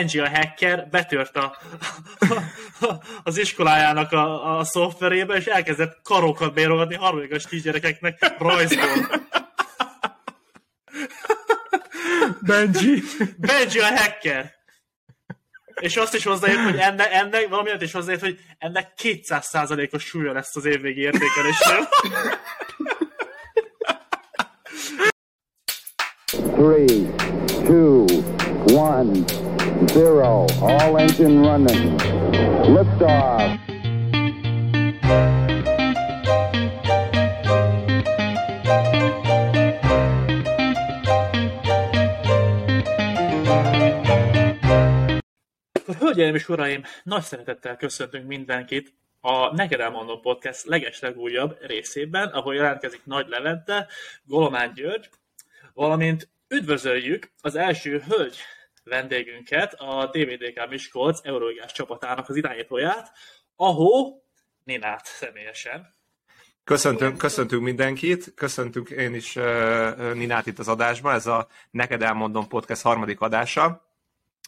Benji a hacker betört a, az iskolájának a, a szoftverébe, és elkezdett karokat bérogatni harmadikos kisgyerekeknek rajzból. Benji. Benji a hacker. És azt is hozzáért, hogy ennek, ennek valamiért is hozzáért, hogy ennek 200%-os súlya lesz az évvégi értékelésnél. Three, two, one, zero. All engine running. Liftoff. Hölgyeim és uraim, nagy szeretettel köszöntünk mindenkit a Neked elmondom podcast legeslegújabb részében, ahol jelentkezik Nagy Levente, Golomán György, valamint üdvözöljük az első hölgy vendégünket, a DVDK Miskolc Euróigás csapatának az irányítóját, ahol Ninát személyesen. Köszöntünk, köszöntünk mindenkit, köszöntünk én is uh, Ninát itt az adásban, ez a Neked elmondom podcast harmadik adása.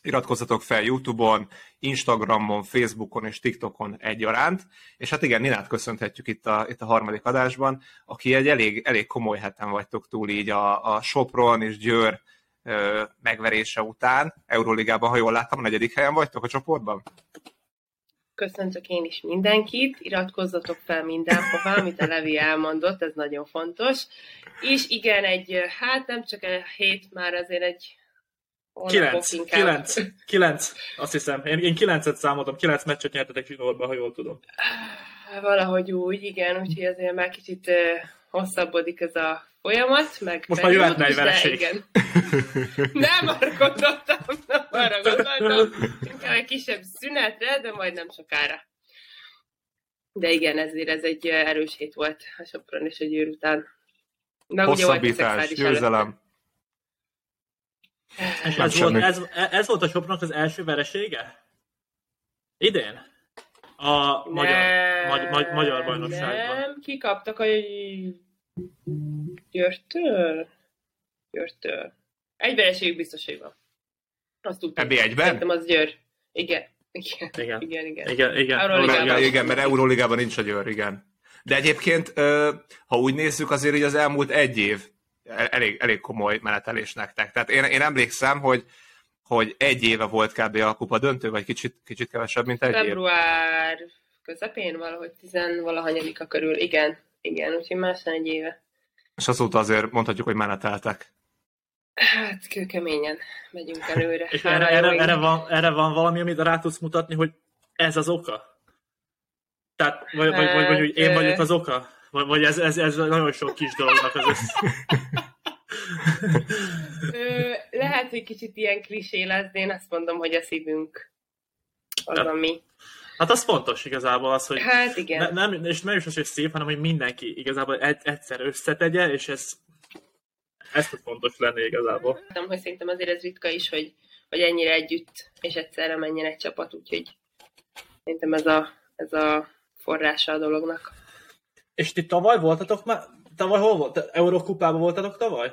Iratkozzatok fel YouTube-on, Instagramon, Facebookon és TikTokon egyaránt. És hát igen, Ninát köszönhetjük itt a, itt a harmadik adásban, aki egy elég, elég komoly heten vagytok túl így a, a Sopron és Győr megverése után. Euróligában, ha jól láttam, a negyedik helyen vagytok a csoportban? Köszöntök én is mindenkit, iratkozzatok fel mindenhová, amit a Levi elmondott, ez nagyon fontos. És igen, egy, hát nem csak egy hét, már azért egy Kilenc, kilenc, kilenc, azt hiszem. Én, én kilencet számoltam, kilenc meccset nyertetek zsinórba, ha jól tudom. Valahogy úgy, igen, úgyhogy azért már kicsit hosszabbodik ez a folyamat, meg... Most már jöhetne egy vereség. Igen. nem arra gondoltam, nem arra gondoltam, inkább egy kisebb szünetre, de majd nem sokára. De igen, ezért ez egy erős hét volt a Sopron és a Győr után. Na, Hosszabbítás, győzelem. És ez volt, ez, ez volt a Sopronnak az első veresége? Idén? A magyar, magy, magy, magyar bajnokságban. Nem, kikaptak a Györtől? Györtől. Egy vereségük biztos, hogy van. Azt tudtam. Ebbi egyben? Szerintem az Győr. Igen. Igen, igen, igen. Igen, igen. igen. Euróligában. igen, mert Euróligában nincs a Győr, igen. De egyébként, ha úgy nézzük, azért így az elmúlt egy év elég, elég komoly menetelés nektek. Tehát én, én emlékszem, hogy, hogy egy éve volt kb. a kupa döntő, vagy kicsit, kicsit kevesebb, mint egy Február év. közepén valahogy tizenvalahanyadika körül, igen. Igen, úgyhogy más egy éve. És azóta azért mondhatjuk, hogy meneteltek. Hát kőkeményen megyünk előre. És erre, erre, erre, van, erre van valami, amit rá tudsz mutatni, hogy ez az oka? Tehát, vagy, hát, vagy, vagy, vagy hogy én vagyok az oka? Vagy, vagy ez, ez, ez nagyon sok kis dolognak az össze. Lehet, hogy kicsit ilyen klisé lesz, de én azt mondom, hogy a szívünk az, ami... Hát az fontos igazából az, hogy hát igen. Ne, nem, és nem is az, hogy szép, hanem hogy mindenki igazából egy, egyszer összetegye, és ez ez fontos lenni igazából. Nem, hogy szerintem azért ez ritka is, hogy, hogy ennyire együtt, és egyszerre menjen egy csapat, úgyhogy szerintem ez a, ez a forrása a dolognak. És ti tavaly voltatok már? Tavaly hol volt? Eurókupában voltatok tavaly?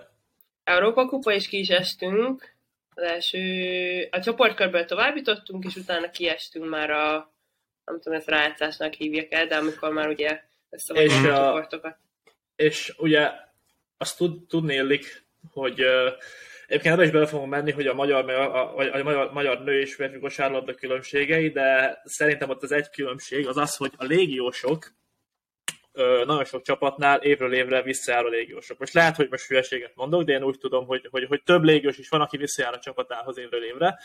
Európa kupa is ki is estünk. Az első, a csoportkörből tovább jutottunk, és utána kiestünk már a, nem tudom, ezt rájátszásnak hívják el, de amikor már ugye összevagyunk a, csoportokat. És ugye azt tud, tudni illik, hogy uh, egyébként ebbe is bele fogunk menni, hogy a magyar, a, a, a magyar, magyar nő és férfi kosárlabda különbségei, de szerintem ott az egy különbség az az, hogy a légiósok nagyon sok csapatnál évről évre visszajár a légiósok. Most lehet, hogy most hülyeséget mondok, de én úgy tudom, hogy, hogy, hogy több légiós is van, aki visszajár a csapatához évről évre.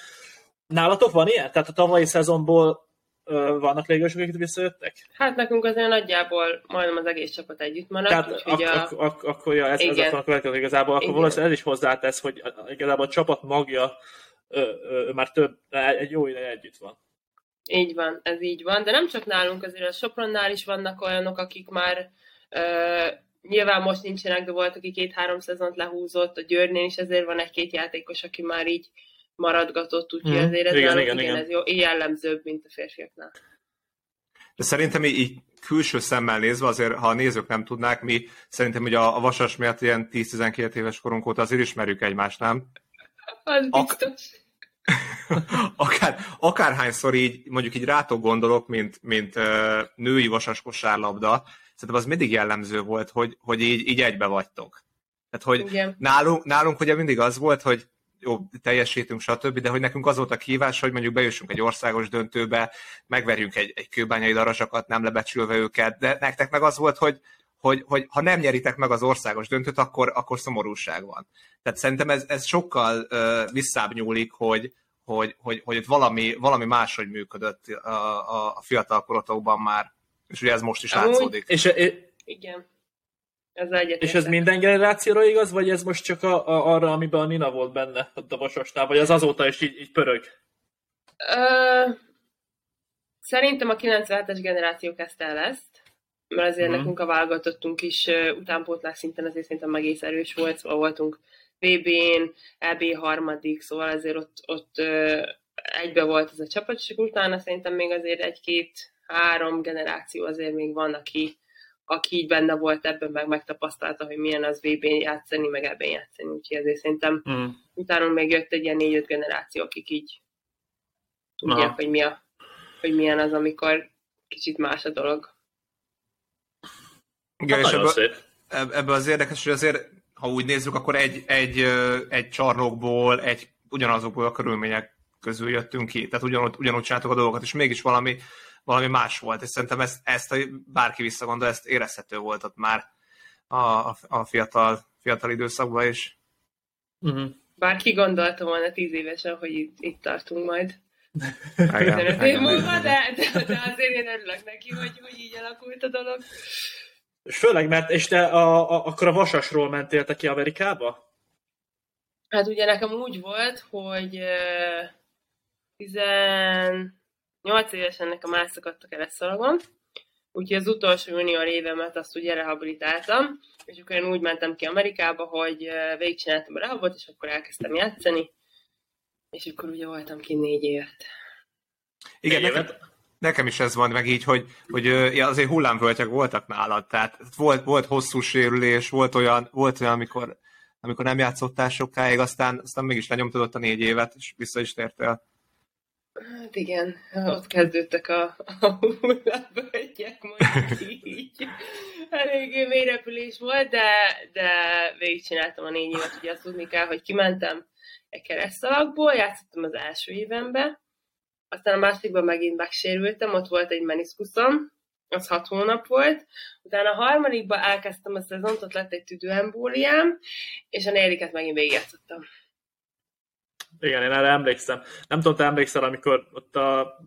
Nálatok van ilyen? Tehát a tavalyi szezonból ö, vannak légiósok, akik visszajöttek? Hát nekünk azért nagyjából majdnem az egész csapat együtt maradt. Tehát ak- a... ak- ak- akkor ja, ez, ez a következő igazából, akkor valószínűleg ez is hozzátesz, hogy igazából a csapat magja ö, ö, már több, egy jó ideje együtt van. Így van, ez így van, de nem csak nálunk, azért a Sopronnál is vannak olyanok, akik már uh, nyilván most nincsenek, de volt, aki két-három szezont lehúzott, a Győrnél is ezért van egy-két játékos, aki már így maradgatott, úgyhogy mm. azért ez, igen, igen, igen, igen. ez jó, jellemzőbb, mint a férfiaknál. De szerintem így, külső szemmel nézve, azért ha a nézők nem tudnák, mi szerintem hogy a, a Vasas miatt ilyen 10-12 éves korunk óta azért ismerjük egymást, nem? Az biztos. Akár, akárhányszor így, mondjuk így rátok gondolok, mint, mint uh, női vasas kosárlabda, szerintem az mindig jellemző volt, hogy, hogy így, így egybe vagytok. Tehát, hogy Igen. nálunk, nálunk ugye mindig az volt, hogy jó, teljesítünk, stb., de hogy nekünk az volt a kívás, hogy mondjuk bejussunk egy országos döntőbe, megverjünk egy, egy kőbányai darasakat, nem lebecsülve őket, de nektek meg az volt, hogy, hogy, hogy ha nem nyeritek meg az országos döntőt, akkor, akkor szomorúság van. Tehát szerintem ez, ez sokkal uh, visszább nyúlik, hogy, hogy, hogy, hogy valami, valami máshogy működött a, a, a fiatal korotokban már, és ugye ez most is látszódik. És, és, Igen. Ez és ez minden generációra igaz, vagy ez most csak a, a, arra, amiben a Nina volt benne a vasasnál, vagy az azóta is így, így pörög? Ö, szerintem a 97-es generáció kezdte el ezt, mert azért Mhm. nekünk a válogatottunk is utánpótlás szinten azért szerintem egész erős volt, szóval voltunk VB-n, EB harmadik, szóval azért ott, ott egybe volt ez a csapat, és utána szerintem még azért egy-két-három generáció azért még van, aki, aki így benne volt ebben, meg megtapasztalta, hogy milyen az VB-n játszani, meg ebben játszani, úgyhogy azért szerintem Mm. utána még jött egy ilyen négy-öt generáció, akik így tudják, Aha. hogy, mi a, hogy milyen az, amikor kicsit más a dolog. Igen, Hát és ebből, szép. eb- ebből az érdekes, hogy azért, ha úgy nézzük, akkor egy, egy, egy csarnokból, egy ugyanazokból a körülmények közül jöttünk ki. Tehát ugyanúgy, ugyanúgy csináltuk a dolgokat, és mégis valami, valami más volt, és szerintem ezt, ezt bárki visszagondol, ezt érezhető volt ott már a, a fiatal, fiatal időszakban is. Mhm. Uh-huh. Bárki gondolta volna tíz évesen, hogy itt, itt tartunk majd. 15 év múlva, de, de, de azért én örülök neki, hogy, hogy így alakult a dolog. És főleg, mert és te a, a, akkor a vasasról mentél te ki Amerikába? Hát ugye nekem úgy volt, hogy euh, Nyolc évesen nekem elszakadt a keresztszalagom, úgyhogy az utolsó junior évemet azt ugye rehabilitáltam, és akkor én úgy mentem ki Amerikába, hogy végigcsináltam a rehabot, és akkor elkezdtem játszani, és akkor ugye voltam ki négy évet. Igen, négy nekem, nekem is ez van meg így, hogy, hogy ja, azért hullámvölgyek voltak nálad, tehát volt, volt hosszú sérülés, volt olyan, volt olyan amikor, amikor nem játszottál sokáig, aztán, aztán mégis lenyomtad a négy évet, és vissza is tértél. Hát igen, ott kezdődtek a, a hullámvölgyek, mondjuk így. Eléggé mély repülés volt, de, de végigcsináltam a négy évet, ugye azt tudni kell, hogy kimentem egy keresztalakból, játszottam az első évenbe, aztán a másodikban megint megsérültem, ott volt egy meniszkuszom, az hat hónap volt, utána a harmadikban elkezdtem a szezont, ott lett egy tüdőembóliám, és a negyediket megint végigjátszottam. Igen, én erre emlékszem. Nem tudom, te emlékszel, amikor ott a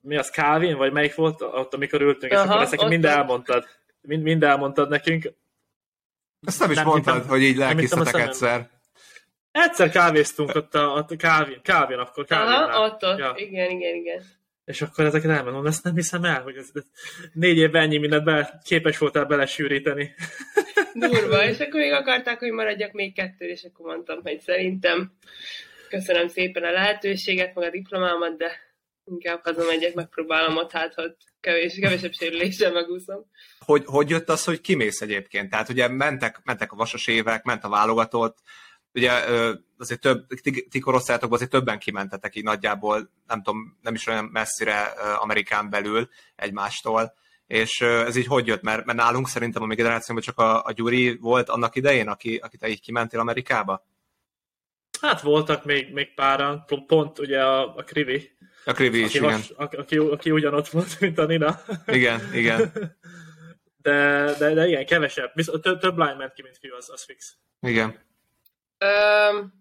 mi az, Calvin, vagy melyik volt, ott amikor ültünk, és Aha, akkor ezt ott mind elmondtad. Mind, mind elmondtad nekünk. Ezt nem is Nem mondtad, hittem- hogy így szemem. egyszer. Egyszer kávéztunk ott a, a Calvin, Calvin akkor, Calvinnál. Aha, ott, ott, Ja. igen, igen, igen. És akkor ezeket elmondom, ezt nem hiszem el, hogy ez, ez négy évben ennyi mindent be, képes voltál belesűríteni. Durva, és akkor még akarták, hogy maradjak még kettő, és akkor mondtam, hogy szerintem köszönöm szépen a lehetőséget, meg a diplomámat, de inkább hazamegyek, megpróbálom ott, hát hogy kevés, kevesebb sérüléssel megúszom. Hogy, hogy jött az, hogy kimész egyébként? Tehát ugye mentek, mentek a vasas évek, ment a válogatott, ugye azért több, ti, ti azért többen kimentetek így nagyjából, nem tudom, nem is olyan messzire Amerikán belül egymástól, és ez így hogy jött? Mert, mert nálunk szerintem a mi generációban csak a, a Gyuri volt annak idején, aki, aki te így kimentél Amerikába? Hát voltak még, még páran, pont- pont ugye a, a Krivi, A Krivi is, aki, igen. has, aki, aki, aki ugyanott volt, mint a Nina. Igen, igen, De, de, de igen, kevesebb. Viszont több, több lány ment ki, mint fiú, az, az fix. igen. Öm,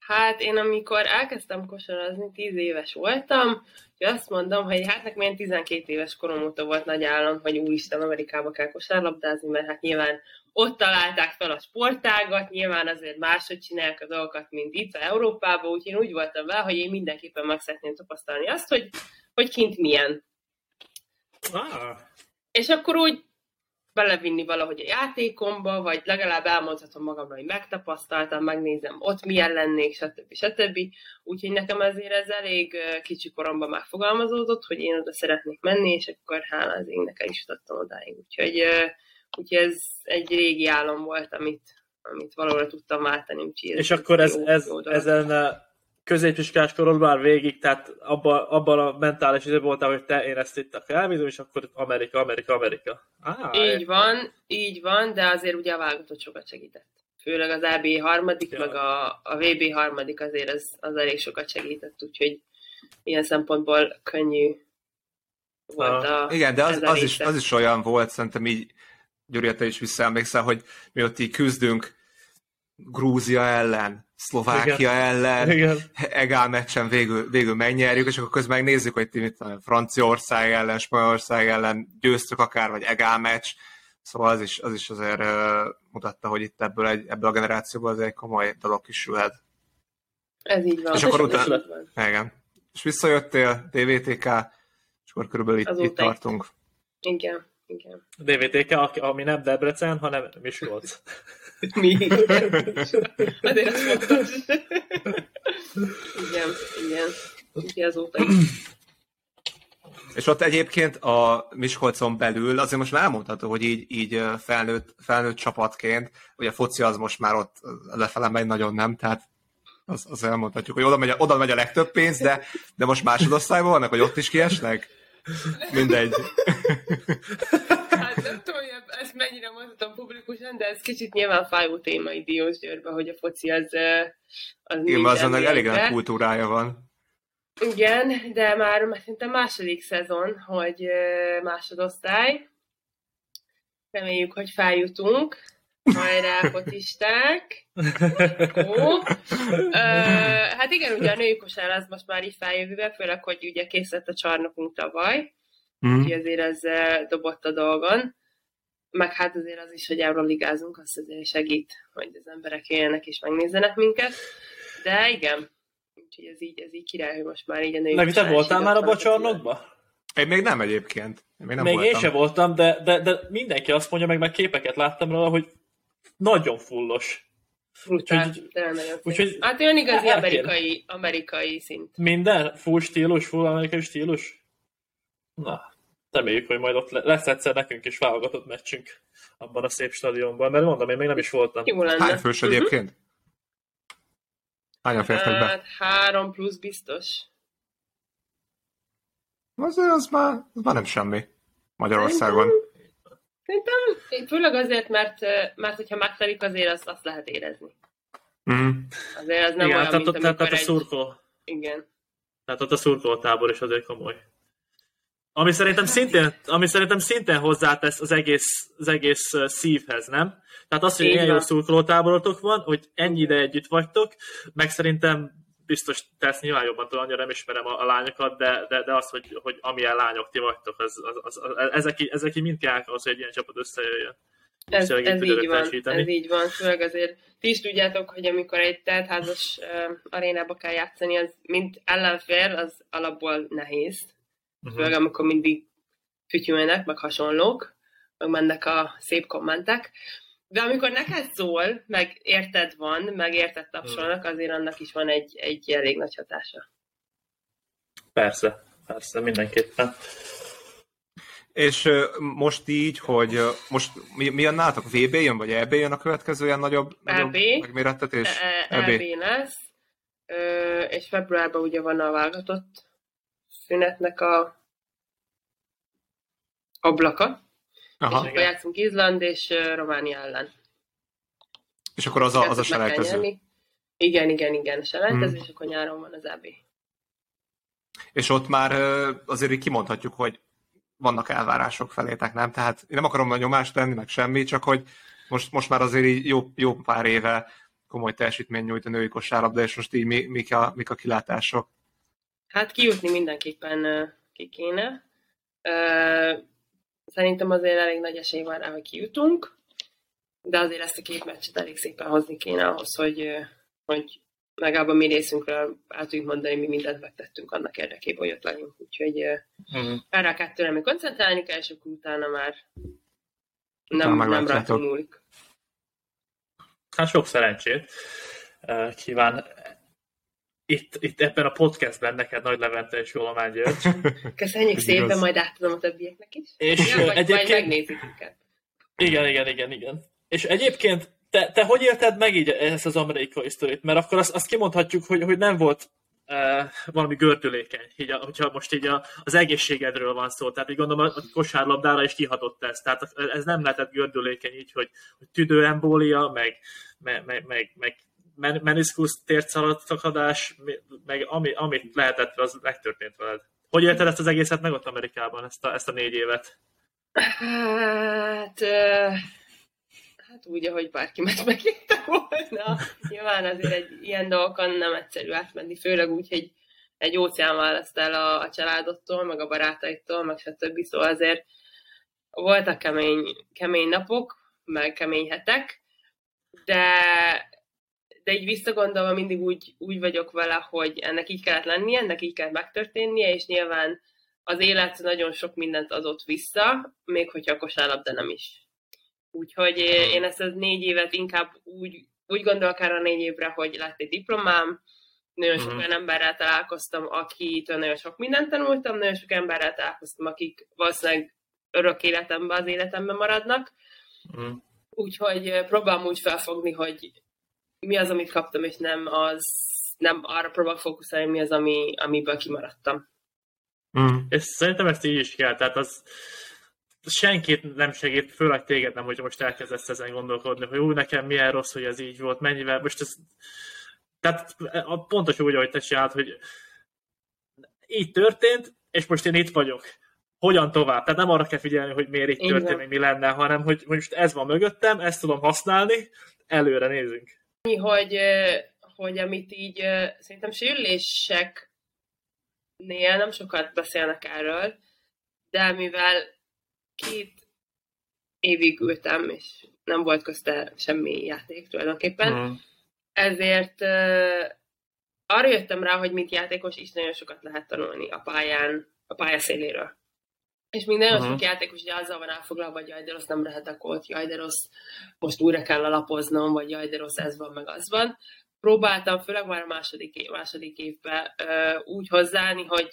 hát én amikor elkezdtem kosarazni, 10 éves voltam, és azt mondom, hogy hát nekem ilyen 12 éves korom óta volt nagy állam, hogy úristen, Amerikába kell kosárlabdázni, mert hát nyilván ott találták fel a sportágat, nyilván azért máshogy csinálják a dolgokat, mint itt, Európában, úgyhogy én úgy voltam vele, hogy én mindenképpen meg szeretném tapasztalni azt, hogy, hogy kint milyen. Ah, És akkor úgy belevinni valahogy a játékomba, vagy legalább elmondhatom magamra, hogy megtapasztaltam, megnézem ott milyen lennék, stb. stb. Úgyhogy nekem ezért ez elég kicsi koromban megfogalmazódott, hogy én oda szeretnék menni, és akkor hála az égnek el is jutottam odáig. Úgyhogy, úgyhogy ez egy régi álom volt, amit, amit valóra tudtam váltani. Úgyhogy és akkor ez, jó- ez, jó ezen középiskolás korodban már végig, tehát abban, abban a mentális időben voltál, hogy te én ezt itt elviszem, és akkor Amerika, Amerika, Amerika. Ah, így van, így van, de azért ugye a válogatott sokat segített. Főleg az AB harmadik, ja. meg a, a VB harmadik azért az, az elég sokat segített, úgyhogy ilyen szempontból könnyű volt a, a Igen, de az, az, is, az is olyan volt, szerintem így, Gyuri, te is visszaemlékszel, hogy mi ott így küzdünk Grúzia ellen, Szlovákia Igen. ellen, Igen. egál meccsen végül, végül megnyerjük, és akkor közben megnézzük, hogy mit Franciaország ellen, Spanyolország ellen győztük akár, vagy egál meccs, szóval az is, az is azért uh, mutatta, hogy itt ebből, egy, ebből a generációból az egy komoly dolog kisülhet. Ez így van. És akkor utána, igen. És visszajöttél, DVTK, és akkor körülbelül itt, itt tartunk. Igen, igen. DVTK, ami nem Debrecen, hanem Miskolc. Mi? Azért az fontos. igen, igen. Úgyhogy azóta is. És ott egyébként a Miskolcon belül azért most már elmondható, hogy így, így felnőtt, felnőtt csapatként, hogy a foci az most már ott lefele megy nagyon nem, tehát az, az elmondhatjuk, hogy oda megy, oda megy a legtöbb pénz, de, de most másodosztályban vannak, hogy ott is kiesnek? Mindegy. Hát nem tudom, hogy ezt mennyire mondhatom publikusan, de ez kicsit nyilván fájó téma itt Diós Győrben, hogy a foci az, az Igen, azon elég nagy kultúrája van. Igen, de már szerintem második szezon, hogy másodosztály. Reméljük, hogy feljutunk. Hajrá, focisták! Ó. Ö, hát igen, ugye a női kosár az most már így feljövőbe, főleg, hogy ugye kész lett a csarnokunk tavaly, mm. úgyhogy azért ez dobott a dolgon. Meg hát azért az is, hogy Euroligázunk, azt azért segít, hogy az emberek jöjjenek és megnézzenek minket. De igen, úgyhogy ez így, ez így király, hogy most már így a női Meg te voltál már a bocsarnokba? Én még nem egyébként. Én még nem még voltam. én sem voltam, de, de, de mindenki azt mondja, meg meg képeket láttam róla, hogy nagyon fullos. Brutál, úgyhogy, úgyhogy, hát olyan igazi amerikai, amerikai szint. Minden? Full stílus, full amerikai stílus? Na, reméljük, hogy majd ott lesz egyszer nekünk is válogatott meccsünk abban a szép stadionban, mert mondom, én még nem is voltam. Jó lenne. Hány fős uh-huh. egyébként? Hányan fértek be? Hát három plusz biztos. Az, az, már, az már nem semmi Magyarországon. Szerintem, főleg azért, mert, mert hogyha megtelik, azért azt, azt lehet érezni. Mm. Azért az nem Igen, olyan, tehát, mint tehát, tehát a szurkó. Igen. Tehát ott a szurkó tábor is azért komoly. Ami szerintem szintén, ami szerintem szintén hozzátesz az egész, az egész szívhez, nem? Tehát az, hogy ilyen jó szurkolótáborotok van, hogy ennyi ide együtt vagytok, meg szerintem biztos te ezt nyilván jobban tudom, annyira nem ismerem a, a lányokat, de, de, de az, hogy, hogy amilyen lányok ti vagytok, az, az, az, az, ezek, ezek mind kell ahhoz, hogy egy ilyen csapat összejöjjön. Ez, ez így van, ez így van, főleg azért ti is tudjátok, hogy amikor egy teltházas uh, arénába kell játszani, az mint ellenfél, az alapból nehéz. Uh-huh. Főleg amikor mindig fütyülnek, meg hasonlók, meg mennek a szép kommentek. De amikor neked szól, meg érted van, meg érted tapsolnak, azért annak is van egy, egy elég nagy hatása. Persze, persze, mindenképpen. És most így, hogy most mi, mi a nálatok? VB jön, vagy EB jön a következő ilyen nagyobb, nagyobb e megmérettetés? E, EB. EB lesz, és februárban ugye van a válogatott szünetnek a ablaka, Aha. És akkor játszunk Izland és Románia ellen. És akkor az a, az a selejtező. Igen, igen, igen, selejtező, hmm. és akkor nyáron van az AB. És ott már azért így kimondhatjuk, hogy vannak elvárások felétek, nem? Tehát én nem akarom a nyomást tenni, meg semmi, csak hogy most, most már azért így jó, jó pár éve komoly teljesítmény nyújt a női kosárlabda, és most így mi, mik, a, mik a kilátások? Hát kijutni mindenképpen ki kéne. Szerintem azért elég nagy esély van rá, hogy kijutunk, de azért ezt a két meccset elég szépen hozni kéne ahhoz, hogy, hogy legalább a mi részünkről el tudjuk mondani, mi mindent megtettünk annak érdekében, hogy ott legyünk. Úgyhogy uh-huh. erre a kettőre még koncentrálni kell, és akkor utána már nem, nem rajtunk múlik. Hát sok szerencsét kíván itt, itt ebben a podcastben neked Nagy Levente és Jolomán György. Köszönjük szépen, majd átadom a többieknek is. És ja, vagy egyébként... majd megnézik őket. Igen, igen, igen, igen. És egyébként te, te hogy élted meg így ezt az amerikai sztorit? Mert akkor azt, azt kimondhatjuk, hogy, hogy nem volt uh, valami gördülékeny, így a, hogyha most így a, az egészségedről van szó, tehát így gondolom a kosárlabdára is kihatott ez, tehát ez nem lehetett gördülékeny így, hogy, hogy tüdőembólia, meg, meg, meg, meg, meg meniszkusz tércalatszakadás, meg ami, amit lehetett, az megtörtént veled. Hogy élted ezt az egészet meg ott Amerikában, ezt a, ezt a négy évet? Hát, hát úgy, ahogy bárki más megérte volna. Nyilván azért egy ilyen dolgokon nem egyszerű átmenni, főleg úgy, hogy egy óceán választ el a, a családottól, meg a barátaitól, meg stb. Szóval azért voltak kemény, kemény napok, meg kemény hetek, de, de így visszagondolva mindig úgy, úgy vagyok vele, hogy ennek így kellett lennie, ennek így kellett megtörténnie, és nyilván az élet nagyon sok mindent adott vissza, még hogyha a kosárlabda nem is. Úgyhogy én ezt az négy évet inkább úgy, úgy gondolok erre a négy évre, hogy lett egy diplomám, nagyon sok uh-huh. olyan emberrel találkoztam, akitől nagyon sok mindent tanultam, nagyon sok emberrel találkoztam, akik valószínűleg örök életemben, az életemben maradnak. Uh-huh. Úgyhogy próbálom úgy felfogni, hogy mi az, amit kaptam, és nem az, nem arra próbálok fókuszálni, mi az, ami, amiből kimaradtam. Mm. És szerintem ezt így is kell, tehát az senkit nem segít, főleg téged nem, hogy most elkezdesz ezen gondolkodni, hogy úgy nekem milyen rossz, hogy ez így volt, mennyivel, most ez, tehát pontos úgy, ahogy te csinált, hogy így történt, és most én itt vagyok. Hogyan tovább? Tehát nem arra kell figyelni, hogy miért így történt, mi lenne, hanem hogy, hogy most ez van mögöttem, ezt tudom használni, előre nézünk. Hogy, hogy amit így szerintem sérülések nél nem sokat beszélnek erről, de mivel két évig ültem, és nem volt közte semmi játék tulajdonképpen, mm. ezért arra jöttem rá, hogy mint játékos is nagyon sokat lehet tanulni a pályán, a pályaszéléről. És még nagyon uh-huh. sok játékos ugye azzal van elfoglalva, hogy jaj, de rossz, nem lehetek ott, jaj, de rossz, most újra kell alapoznom, vagy jaj, de rossz, ez van, meg az van próbáltam, főleg már a második, év, második évben úgy hozzáállni, hogy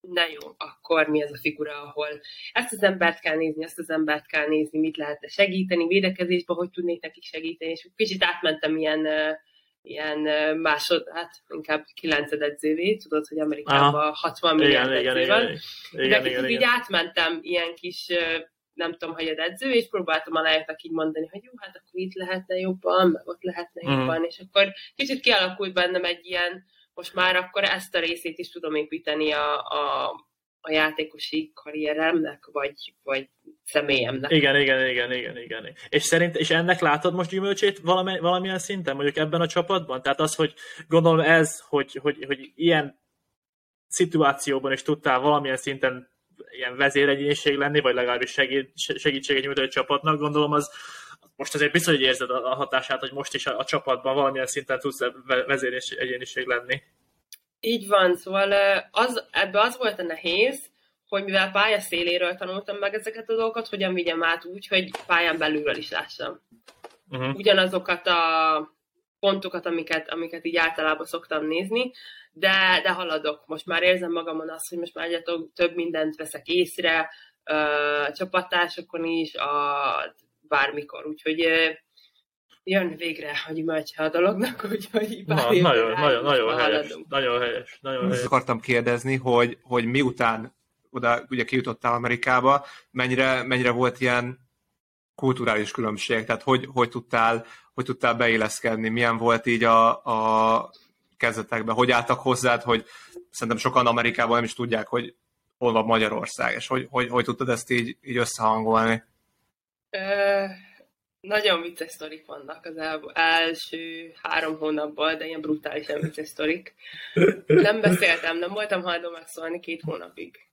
na jó, akkor mi ez a figura, ahol ezt az embert kell nézni, ezt az embert kell nézni, mit lehetne segíteni, védekezésben, hogy tudnék nekik segíteni, és kicsit átmentem ilyen, ilyen másod, hát inkább kilenced edzővé, tudod, hogy Amerikában Aha. 60 milliárd edző van, igen, igen, de igen, igen, így átmentem ilyen kis nem tudom, hogy az edző, és próbáltam a lányoknak így mondani, hogy jó, hát akkor itt lehetne jobban, meg ott lehetne mm. jobban, és akkor kicsit kialakult bennem egy ilyen, most már akkor ezt a részét is tudom építeni a, a, a játékosi karrieremnek, vagy, vagy személyemnek. Igen, igen, igen, igen, igen. És szerint, és ennek látod most gyümölcsét valami, valamilyen szinten, mondjuk ebben a csapatban? Tehát az, hogy gondolom ez, hogy, hogy, hogy ilyen szituációban is tudtál valamilyen szinten ilyen vezéregyénység lenni, vagy legalábbis segít, segítséget nyújtani a csapatnak, gondolom az most azért biztos, hogy érzed a hatását, hogy most is a, a csapatban valamilyen szinten tudsz vezéregyéniség lenni. Így van, szóval az, ebbe az volt a nehéz, hogy mivel pálya széléről tanultam meg ezeket a dolgokat, hogyan vigyem át úgy, hogy pályán belülről is lássam. Uh-huh. Ugyanazokat a pontokat, amiket, amiket így általában szoktam nézni, de, de haladok. Most már érzem magamon azt, hogy most már egyre több mindent veszek észre, a csapattársokon is, a, bármikor, úgyhogy jön végre a gyümölcse a dolognak, úgyhogy Na, nagyon, nagyon, nagyon helyes, nagyon helyes, nagyon helyes. akartam kérdezni, hogy, hogy miután oda ugye kijutottál Amerikába, mennyire, mennyire volt ilyen kulturális különbség, tehát hogy, hogy, tudtál, hogy tudtál beilleszkedni, milyen volt így a, a kezdetekben, hogy álltak hozzád, hogy szerintem sokan Amerikában nem is tudják, hogy hol van Magyarország, és hogy, hogy, hogy tudtad ezt így, így összehangolni? Ö, nagyon vicces sztorik vannak az el, első három hónapban, de ilyen brutálisan vicces sztorik. Nem beszéltem, nem voltam hajlandó megszólni két hónapig.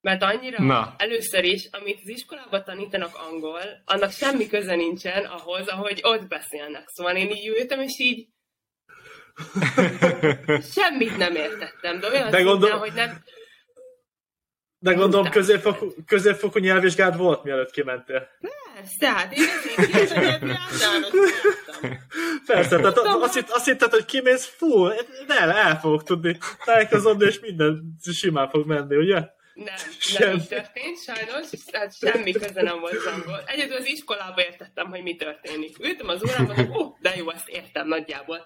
Mert annyira Na. először is, amit az iskolában tanítanak angol, annak semmi köze nincsen ahhoz, ahogy ott beszélnek. Szóval én így ültem, és így Semmit nem értettem, de olyan de gondol... szinten, hogy nem... De gondolom középfokú, középfokú nyelvvizsgád volt, mielőtt kimentél. Persze, hát én ezért Persze, tehát azt, hitt, azt hitted, hogy kimész, fú, el, el fogok tudni tájékozódni, és minden simán fog menni, ugye? Nem, nem így történt, sajnos, tehát semmi köze nem volt angol. Egyedül az iskolába értettem, hogy mi történik. Ültem az órában, mondom, ó, oh, de jó, ezt értem nagyjából.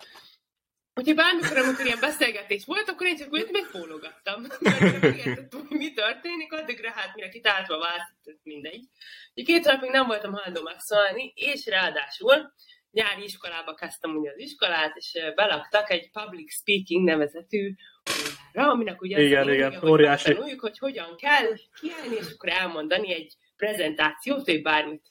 Úgyhogy bármikor, amikor ilyen beszélgetés volt, akkor én csak úgy megfólogattam. Mert hogy mi történik, addigra hát mire kitáltva vált, mindegy. Úgyhogy két napig nem voltam hajlandó megszólni, és ráadásul nyári iskolába kezdtem ugye az iskolát, és belaktak egy public speaking nevezetű órára, aminek ugye igen, az igen, óriási. tanuljuk, hogy hogyan kell kiállni, és akkor elmondani egy prezentációt, vagy bármit.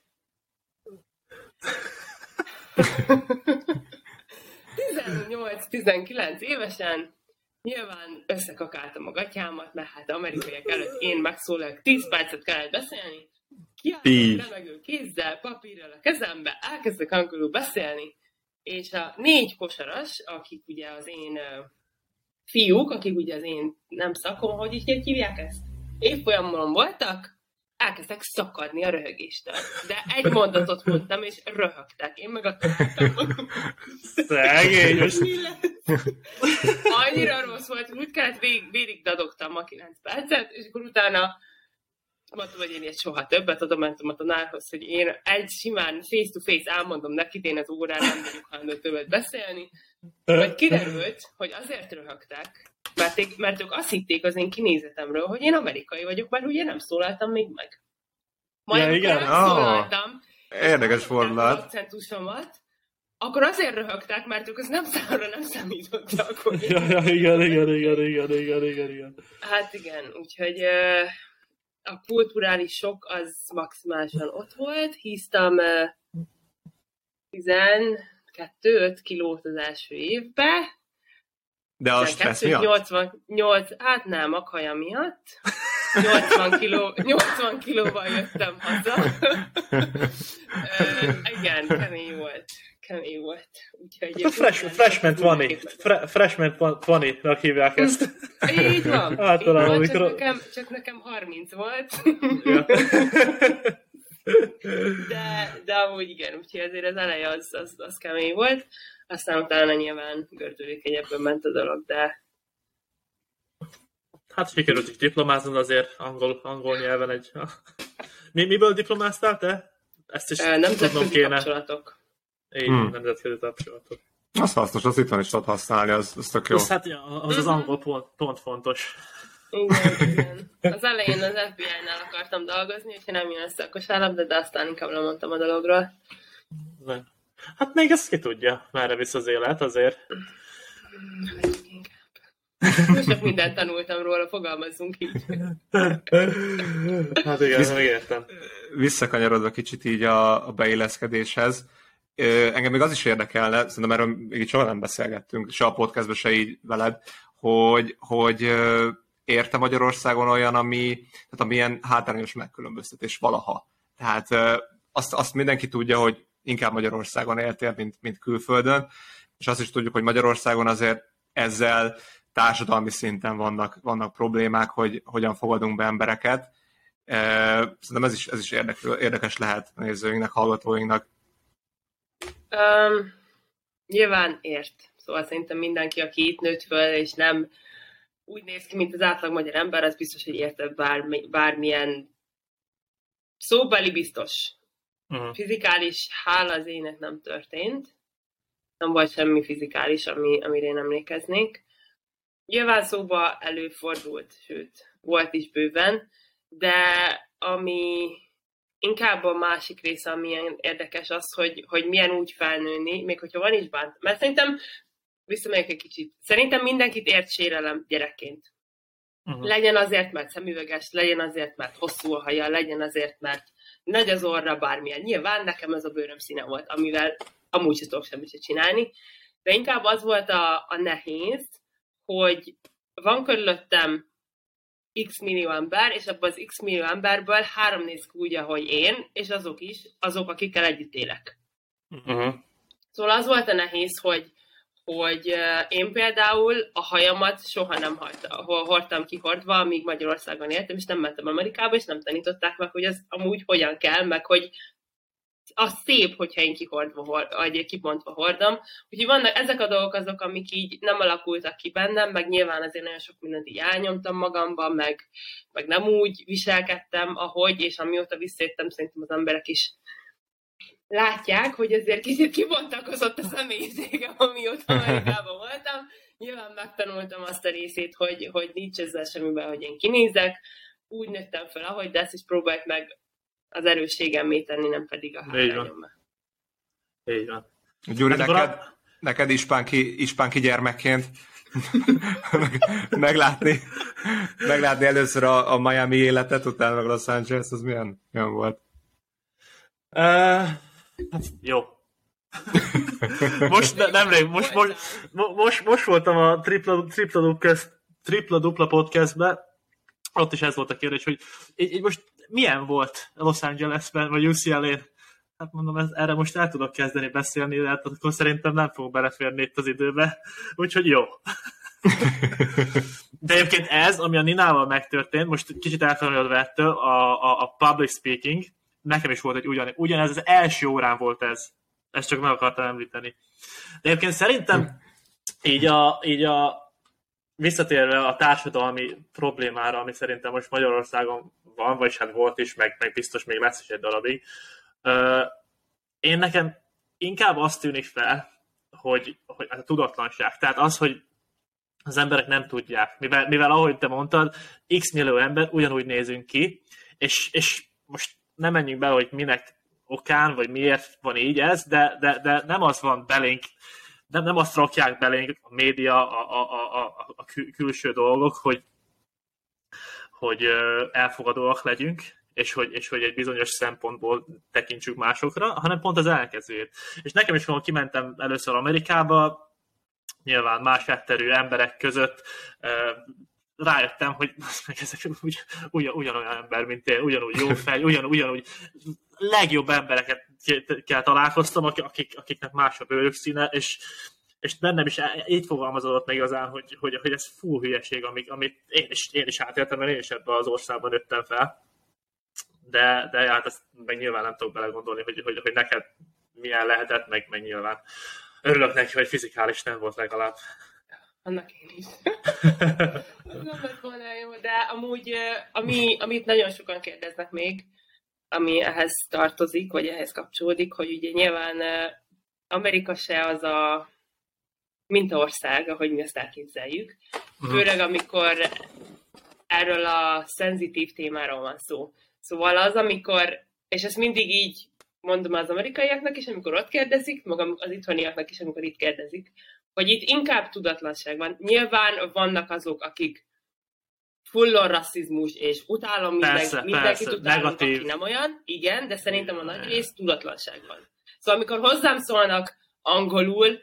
18-19 évesen nyilván összekakáltam a gatyámat, mert hát amerikaiak előtt én megszólalok, 10 percet kellett beszélni, kiálltam remegő kézzel, papírral a kezembe, elkezdek angolul beszélni, és a négy kosaras, akik ugye az én uh, fiúk, akik ugye az én nem szakom, hogy így hívják ezt? Évfolyamon voltak, elkezdtek szakadni a röhögéstől. De egy mondatot mondtam, és röhögtek. Én meg a Szegény, Annyira rossz volt, úgy kellett végig, végig dadogtam a 9 percet, és akkor utána mondtam, hogy én ilyet soha többet, oda mentem a tanárhoz, hogy én egy simán face-to-face elmondom neki, én az órán nem vagyok hajlandó többet beszélni. Vagy kiderült, hogy azért röhögtek, mert, én, mert ők azt hitték az én kinézetemről, hogy én amerikai vagyok, mert ugye nem szólaltam még meg. Majd ja, igen. szólaltam, Érdekes fordulat. akcentusomat, akkor azért röhögtek, mert ők az nem számra nem számítottak. Hogy... Ja, ja, igen, igen, igen, igen, igen, igen, igen. Hát igen, úgyhogy uh, a kulturális sok az maximálisan ott volt. Híztam uh, 12-5 kilót az első évbe, de a stressz miatt? 88, hát nem, a kaja miatt. 80, kiló, 80 kilóval jöttem haza. igen, kemény volt. Kemény volt. Úgyhogy a fresh, freshman Fanny. Fre, freshman Fanny-nak hívják ezt. Így van. Általában, így van csak, nekem, csak nekem 30 volt. Ja. de, de amúgy igen, úgyhogy azért az eleje az, az, az kemény volt aztán utána nyilván gördülékenyebben ment a dolog, de Hát sikerült is diplomázni azért angol, angol nyelven egy... Mi, miből diplomáztál te? Ezt is tudnom kéne. kapcsolatok. Így, hmm. nemzetközi kapcsolatok. Az hasznos, az itt van is tudod használni, az, az tök jó. Az, hát, az az angol pont, pont fontos. Igen, igen. Az elején az FBI-nál akartam dolgozni, hogyha nem jön össze a kosárlabda, de aztán inkább lemondtam a dologról. Hát még ezt ki tudja, merre visz az élet azért. Most csak mindent tanultam róla, fogalmazzunk így. hát igen, Visz, megértem. Visszakanyarodva kicsit így a, a beilleszkedéshez, engem még az is érdekelne, szerintem erről még soha nem beszélgettünk, se a podcastban, se így veled, hogy, hogy érte Magyarországon olyan, ami, tehát amilyen hátrányos megkülönböztetés valaha. Tehát azt, azt mindenki tudja, hogy inkább Magyarországon éltél, mint, mint külföldön, és azt is tudjuk, hogy Magyarországon azért ezzel társadalmi szinten vannak, vannak problémák, hogy hogyan fogadunk be embereket. Szerintem ez is, ez is érdekes, lehet nézőinknek, hallgatóinknak. Um, nyilván ért. Szóval szerintem mindenki, aki itt nőtt föl, és nem úgy néz ki, mint az átlag magyar ember, az biztos, hogy érte bármi, bármilyen szóbeli biztos. Uh-huh. Fizikális hála az ének nem történt. Nem volt semmi fizikális, ami, amire én emlékeznék. Nyilván szóba előfordult, sőt, volt is bőven, de ami inkább a másik része, ami érdekes az, hogy, hogy milyen úgy felnőni, még hogyha van is bánt. Mert szerintem, visszamegyek egy kicsit, szerintem mindenkit ért sérelem gyerekként. Uh-huh. Legyen azért, mert szemüveges, legyen azért, mert hosszú a haja, legyen azért, mert nagy az orra, bármilyen. Nyilván nekem ez a bőröm színe volt, amivel amúgy sem tudok semmit csinálni, de inkább az volt a, a nehéz, hogy van körülöttem x millió ember, és abban az x millió emberből három néz ki úgy, ahogy én, és azok is, azok, akikkel együtt élek. Uh-huh. Szóval az volt a nehéz, hogy hogy én például a hajamat soha nem hordtam kihordva, amíg Magyarországon éltem, és nem mentem Amerikába, és nem tanították meg, hogy ez amúgy hogyan kell, meg hogy az szép, hogyha én kihordva, vagy kipontva hordom. Úgyhogy vannak ezek a dolgok azok, amik így nem alakultak ki bennem, meg nyilván azért nagyon sok mindent így elnyomtam magamban, meg, meg nem úgy viselkedtem, ahogy, és amióta visszajöttem, szerintem az emberek is látják, hogy azért kicsit kibontakozott a személyiségem, amióta Amerikában voltam. Nyilván megtanultam azt a részét, hogy, hogy nincs ezzel semmiben, hogy én kinézek. Úgy nőttem fel, ahogy, de ezt is próbáljuk meg az erősségemmé tenni, nem pedig a hátrányomba. Így van. Gyuri, neked, a... neked ispánki, ispánki gyermekként meglátni, meglátni először a, a Miami életet, utána meg Los Angeles, az milyen, milyen volt? Uh, Hát, jó. most ne, nemrég, most, most, most, most voltam a tripla, tripla, dupla, tripla dupla podcastben, ott is ez volt a kérdés, hogy így, így most milyen volt Los Angelesben, vagy UCLA-n? Hát mondom, ez, erre most el tudok kezdeni beszélni, de hát akkor szerintem nem fog beleférni itt az időbe. Úgyhogy jó. De egyébként ez, ami a Ninával megtörtént, most kicsit elfelelődve ettől, a, a, a public speaking, nekem is volt egy ugyan, ugyanez az első órán volt ez. Ezt csak meg akartam említeni. De egyébként szerintem így a, így a visszatérve a társadalmi problémára, ami szerintem most Magyarországon van, vagy hát volt is, meg, meg biztos még lesz is egy darabig, én nekem inkább azt tűnik fel, hogy, hogy a tudatlanság. Tehát az, hogy az emberek nem tudják. Mivel, mivel ahogy te mondtad, x millió ember ugyanúgy nézünk ki, és, és most nem menjünk be, hogy minek okán, vagy miért van így ez, de, de, de nem az van belénk, nem, nem azt rakják belénk a média, a, a, a, a külső dolgok, hogy, hogy elfogadóak legyünk, és hogy, és hogy egy bizonyos szempontból tekintsük másokra, hanem pont az elkezőjét. És nekem is, amikor kimentem először Amerikába, nyilván más etterű emberek között rájöttem, hogy ezek ugy, ugyan, ugyanolyan ember, mint én, ugyanúgy jó fej, ugyan, ugyanúgy legjobb embereket kell találkoztam, akik, akiknek más a bőrszíne, és, és bennem is így fogalmazódott meg igazán, hogy, hogy, hogy ez full hülyeség, amit, amit én, is, én is átéltem, mert én is ebben az országban nőttem fel. De, de hát ezt meg nyilván nem tudok belegondolni, hogy, hogy, hogy neked milyen lehetett, meg, meg nyilván örülök neki, hogy fizikális nem volt legalább. Annak én is. nem lett volna jó, de amúgy, ami, amit nagyon sokan kérdeznek még, ami ehhez tartozik, vagy ehhez kapcsolódik, hogy ugye nyilván Amerika se az a mintaország, ahogy mi ezt elképzeljük. Mhm. Főleg, amikor erről a szenzitív témáról van szó. Szóval az, amikor, és ezt mindig így mondom az amerikaiaknak is, amikor ott kérdezik, meg az itthoniaknak is, amikor itt kérdezik, hogy itt inkább tudatlanság van. Nyilván vannak azok, akik fullon rasszizmus, és utálom persze, mindenki, mindenkit persze, utálom, negatív. aki nem olyan, igen, de szerintem a nagy rész tudatlanság van. Szóval amikor hozzám szólnak angolul,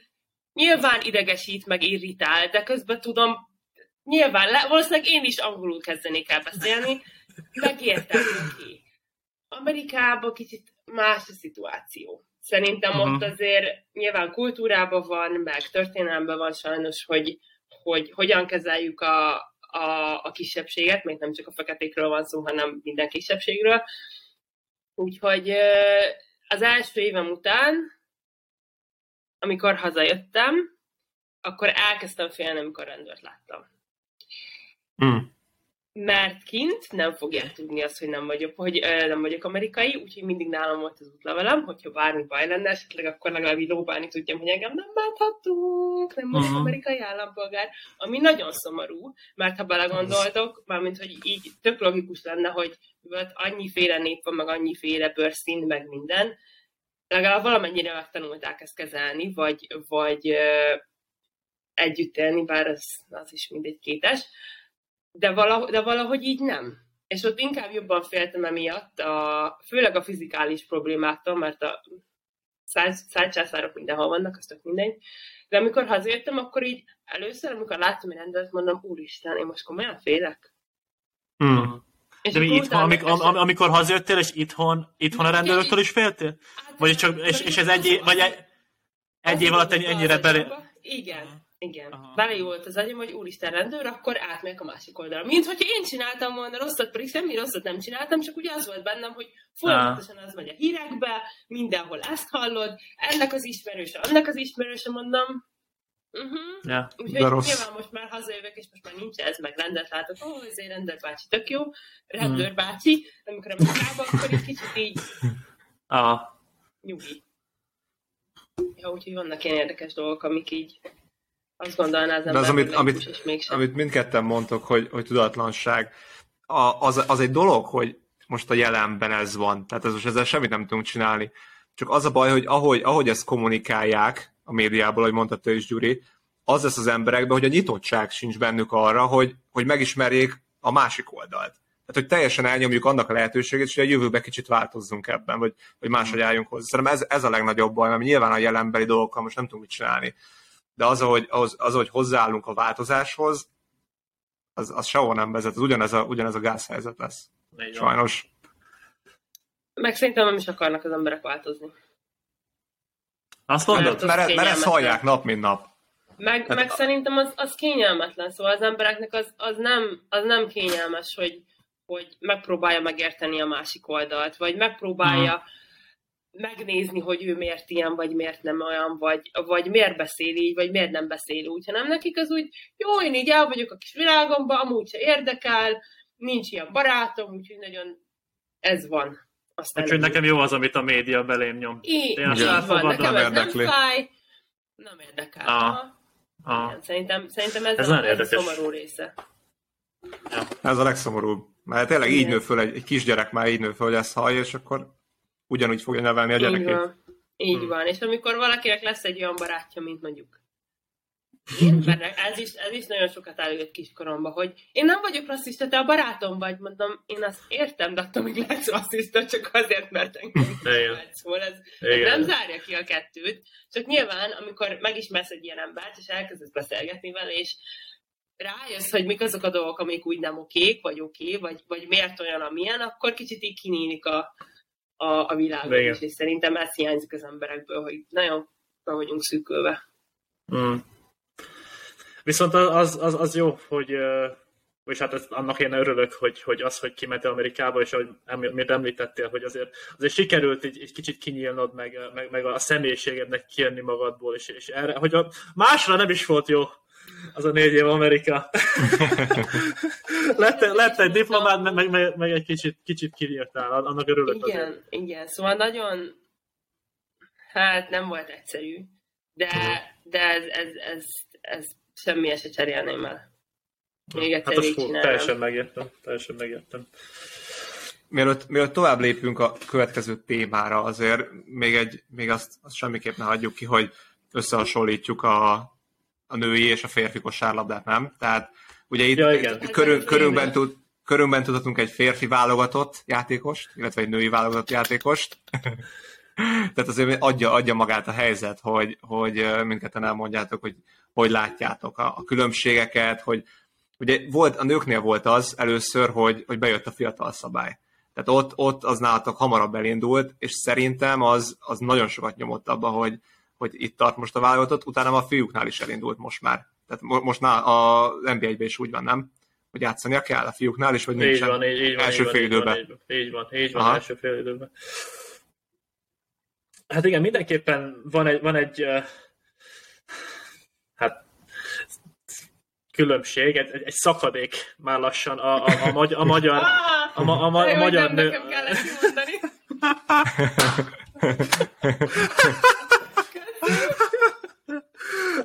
nyilván idegesít, meg irritál, de közben tudom, nyilván, le, valószínűleg én is angolul kezdenék el beszélni, megértem, ki. Amerikában kicsit más a szituáció. Szerintem uh-huh. ott azért nyilván kultúrában van, meg történelemben van sajnos, hogy, hogy hogyan kezeljük a, a, a kisebbséget, még nem csak a feketékről van szó, hanem minden kisebbségről. Úgyhogy az első évem után, amikor hazajöttem, akkor elkezdtem félni, amikor rendőrt láttam. Mm mert kint nem fogják tudni azt, hogy nem vagyok, hogy nem vagyok amerikai, úgyhogy mindig nálam volt az útlevelem, hogyha bármi baj lenne, esetleg akkor legalább így lóbálni tudjam, hogy engem nem bánthatunk, nem vagyok uh-huh. amerikai állampolgár, ami nagyon szomorú, mert ha belegondoltok, mármint, hogy így tök logikus lenne, hogy mivel annyiféle nép van, meg annyiféle bőrszín, meg minden, legalább valamennyire megtanulták ezt kezelni, vagy, vagy együtt élni, bár az, az is mindegy kétes, de, valahogy, de valahogy így nem. És ott inkább jobban féltem emiatt, a, főleg a fizikális problémáktól, mert a szájcsászárok mindenhol vannak, az tök mindegy. De amikor hazajöttem, akkor így először, amikor láttam egy rendőrt, mondom, úristen, én most komolyan félek. Hmm. És De mi itthon, amikor, am, amikor hazajöttél, és itthon, itthon a rendőröktől is féltél? Hát, vagy, csak, és, és ez egy, vagy egy, egy év alatt ennyire belé... Igen. Igen. Aha. Belejött az agyam, hogy úristen rendőr, akkor átmegyek a másik oldalra. Mint hogy én csináltam volna rosszat, pedig semmi rosszat nem csináltam, csak ugye az volt bennem, hogy folyamatosan az megy a hírekbe, mindenhol ezt hallod, ennek az ismerőse, annak az ismerőse, mondom, Uh-huh. Ja, Úgyhogy rossz. nyilván most már hazajövök, és most már nincs ez, meg rendet látok, ó, oh, ez egy rendőr bácsi, tök jó, rendőr bácsi, amikor a munkába, akkor egy kicsit így ah. nyugi. Ja, úgyhogy vannak ilyen érdekes dolgok, amik így azt gondolná az De ember, az, amit, amit, mégsem. amit mindketten mondtok, hogy, hogy tudatlanság, a, az, az egy dolog, hogy most a jelenben ez van. Tehát ez most ezzel semmit nem tudunk csinálni. Csak az a baj, hogy ahogy, ahogy ezt kommunikálják a médiából, ahogy mondta te is, Gyuri, az lesz az emberekben, hogy a nyitottság sincs bennük arra, hogy, hogy megismerjék a másik oldalt. Tehát, hogy teljesen elnyomjuk annak a lehetőségét, hogy a jövőben kicsit változzunk ebben, vagy, vagy máshogy álljunk hozzá. Szerintem ez, ez a legnagyobb baj, mert nyilván a jelenbeli dolgokkal most nem tudunk mit csinálni. De az, ahogy, az, az, ahogy hozzáállunk a változáshoz, az, az sehol nem vezet. Az ugyanez a, ugyanez a gázhelyzet lesz. Van. Sajnos. Meg szerintem nem is akarnak az emberek változni. Azt Mert mondod? az Mert, mert ezt hallják nap, mint nap. Meg, Hát meg a- szerintem az, az kényelmetlen, szóval az embereknek az, az, nem, az nem kényelmes, hogy, hogy megpróbálja megérteni a másik oldalt, vagy megpróbálja Mhm. Megnézni, hogy ő miért ilyen, vagy miért nem olyan, vagy, vagy miért beszél így, vagy miért nem beszél úgy, hanem nekik az úgy, jó, én így el vagyok a kis világomban, amúgy se érdekel, nincs ilyen barátom, úgyhogy nagyon ez van. Aztán Úgyhogy nekem jó az, amit a média belém nyom. így, Én így azt van, nekem nem ez nem érdekli. fáj, nem érdekel. Ah. Aha. Ah. Igen, szerintem, szerintem ez, Ez a, a érdekes. szomorú része. Ez a legszomorúbb. Mert tényleg így Igen. nő föl, egy, egy kisgyerek már így nő föl, hogy ezt hallja, és akkor ugyanúgy fogja nevelni a Így gyerekét. van. Így Hmm. van. És amikor valakinek lesz egy olyan barátja, mint mondjuk én, mert ez is, ez is nagyon sokat előjött kiskoromban, hogy én nem vagyok rasszista, te a barátom vagy, mondom, én azt értem, de attól még lehetsz rasszista, csak azért, mert engem. Szóval ez, ez nem zárja ki a kettőt, csak nyilván, amikor megismersz egy ilyen embert, és elkezdesz beszélgetni vele, és rájössz, hogy mik azok a dolgok, amik úgy nem okék, vagy oké, vagy, vagy miért olyan, amilyen, akkor kicsit így kinyílik a, a, a világ Igen. is, és szerintem ez hiányzik az emberekből, hogy nagyon be vagyunk szűkölve. Mm. Viszont az, az, az jó, hogy és hát ez, annak én örülök, hogy, hogy az, hogy kimentél Amerikába, és ahogy amit említettél, hogy azért, azért sikerült egy, egy kicsit kinyílnod, meg, meg, meg a személyiségednek kijönni magadból, és, és erre, hogy a másra nem is volt jó az a négy év Amerika. lett, lett egy diplomád, meg, meg, meg, egy kicsit, kicsit kinyíltál, annak örülök azért. Igen, igen, szóval nagyon, hát nem volt egyszerű, de, de ez, ez, ez, ez semmi se cserélném el. Még egyszer Hát azt fú, teljesen megértem, teljesen megértem. Mielőtt, mielőtt tovább lépünk a következő témára, azért még, egy, még azt, azt semmiképp ne hagyjuk ki, hogy összehasonlítjuk a, a női és a férfi kosárlabdát, nem? Tehát ugye itt Ja, igen. itt körül, félre. tud, körünkben tudhatunk egy férfi válogatott játékost, illetve egy női válogatott játékost. Tehát azért adja, adja magát a helyzet, hogy, hogy mindketten elmondjátok, hogy hogy látjátok a, a különbségeket, hogy ugye volt, a nőknél volt az először, hogy, hogy bejött a fiatal szabály. Tehát ott, ott az nálatok hamarabb elindult, és szerintem az, az nagyon sokat nyomott abba, hogy, hogy itt tart most a válogatott, utána a fiúknál is elindult most már. Tehát mo- most már a NBA-ben is úgy van, nem? Hogy játszania kell a fiúknál is, vagy Így nincsen van, így, így van, első így fél így van, időben. így van, így van, így van Aha. első fél időben. Hát igen, mindenképpen van egy, van egy uh, hát különbség, egy, egy, egy szakadék már lassan a, a, a, magy, a magyar, a, ma- a, ma- a magyar nem nő... nekem kellett kimondani.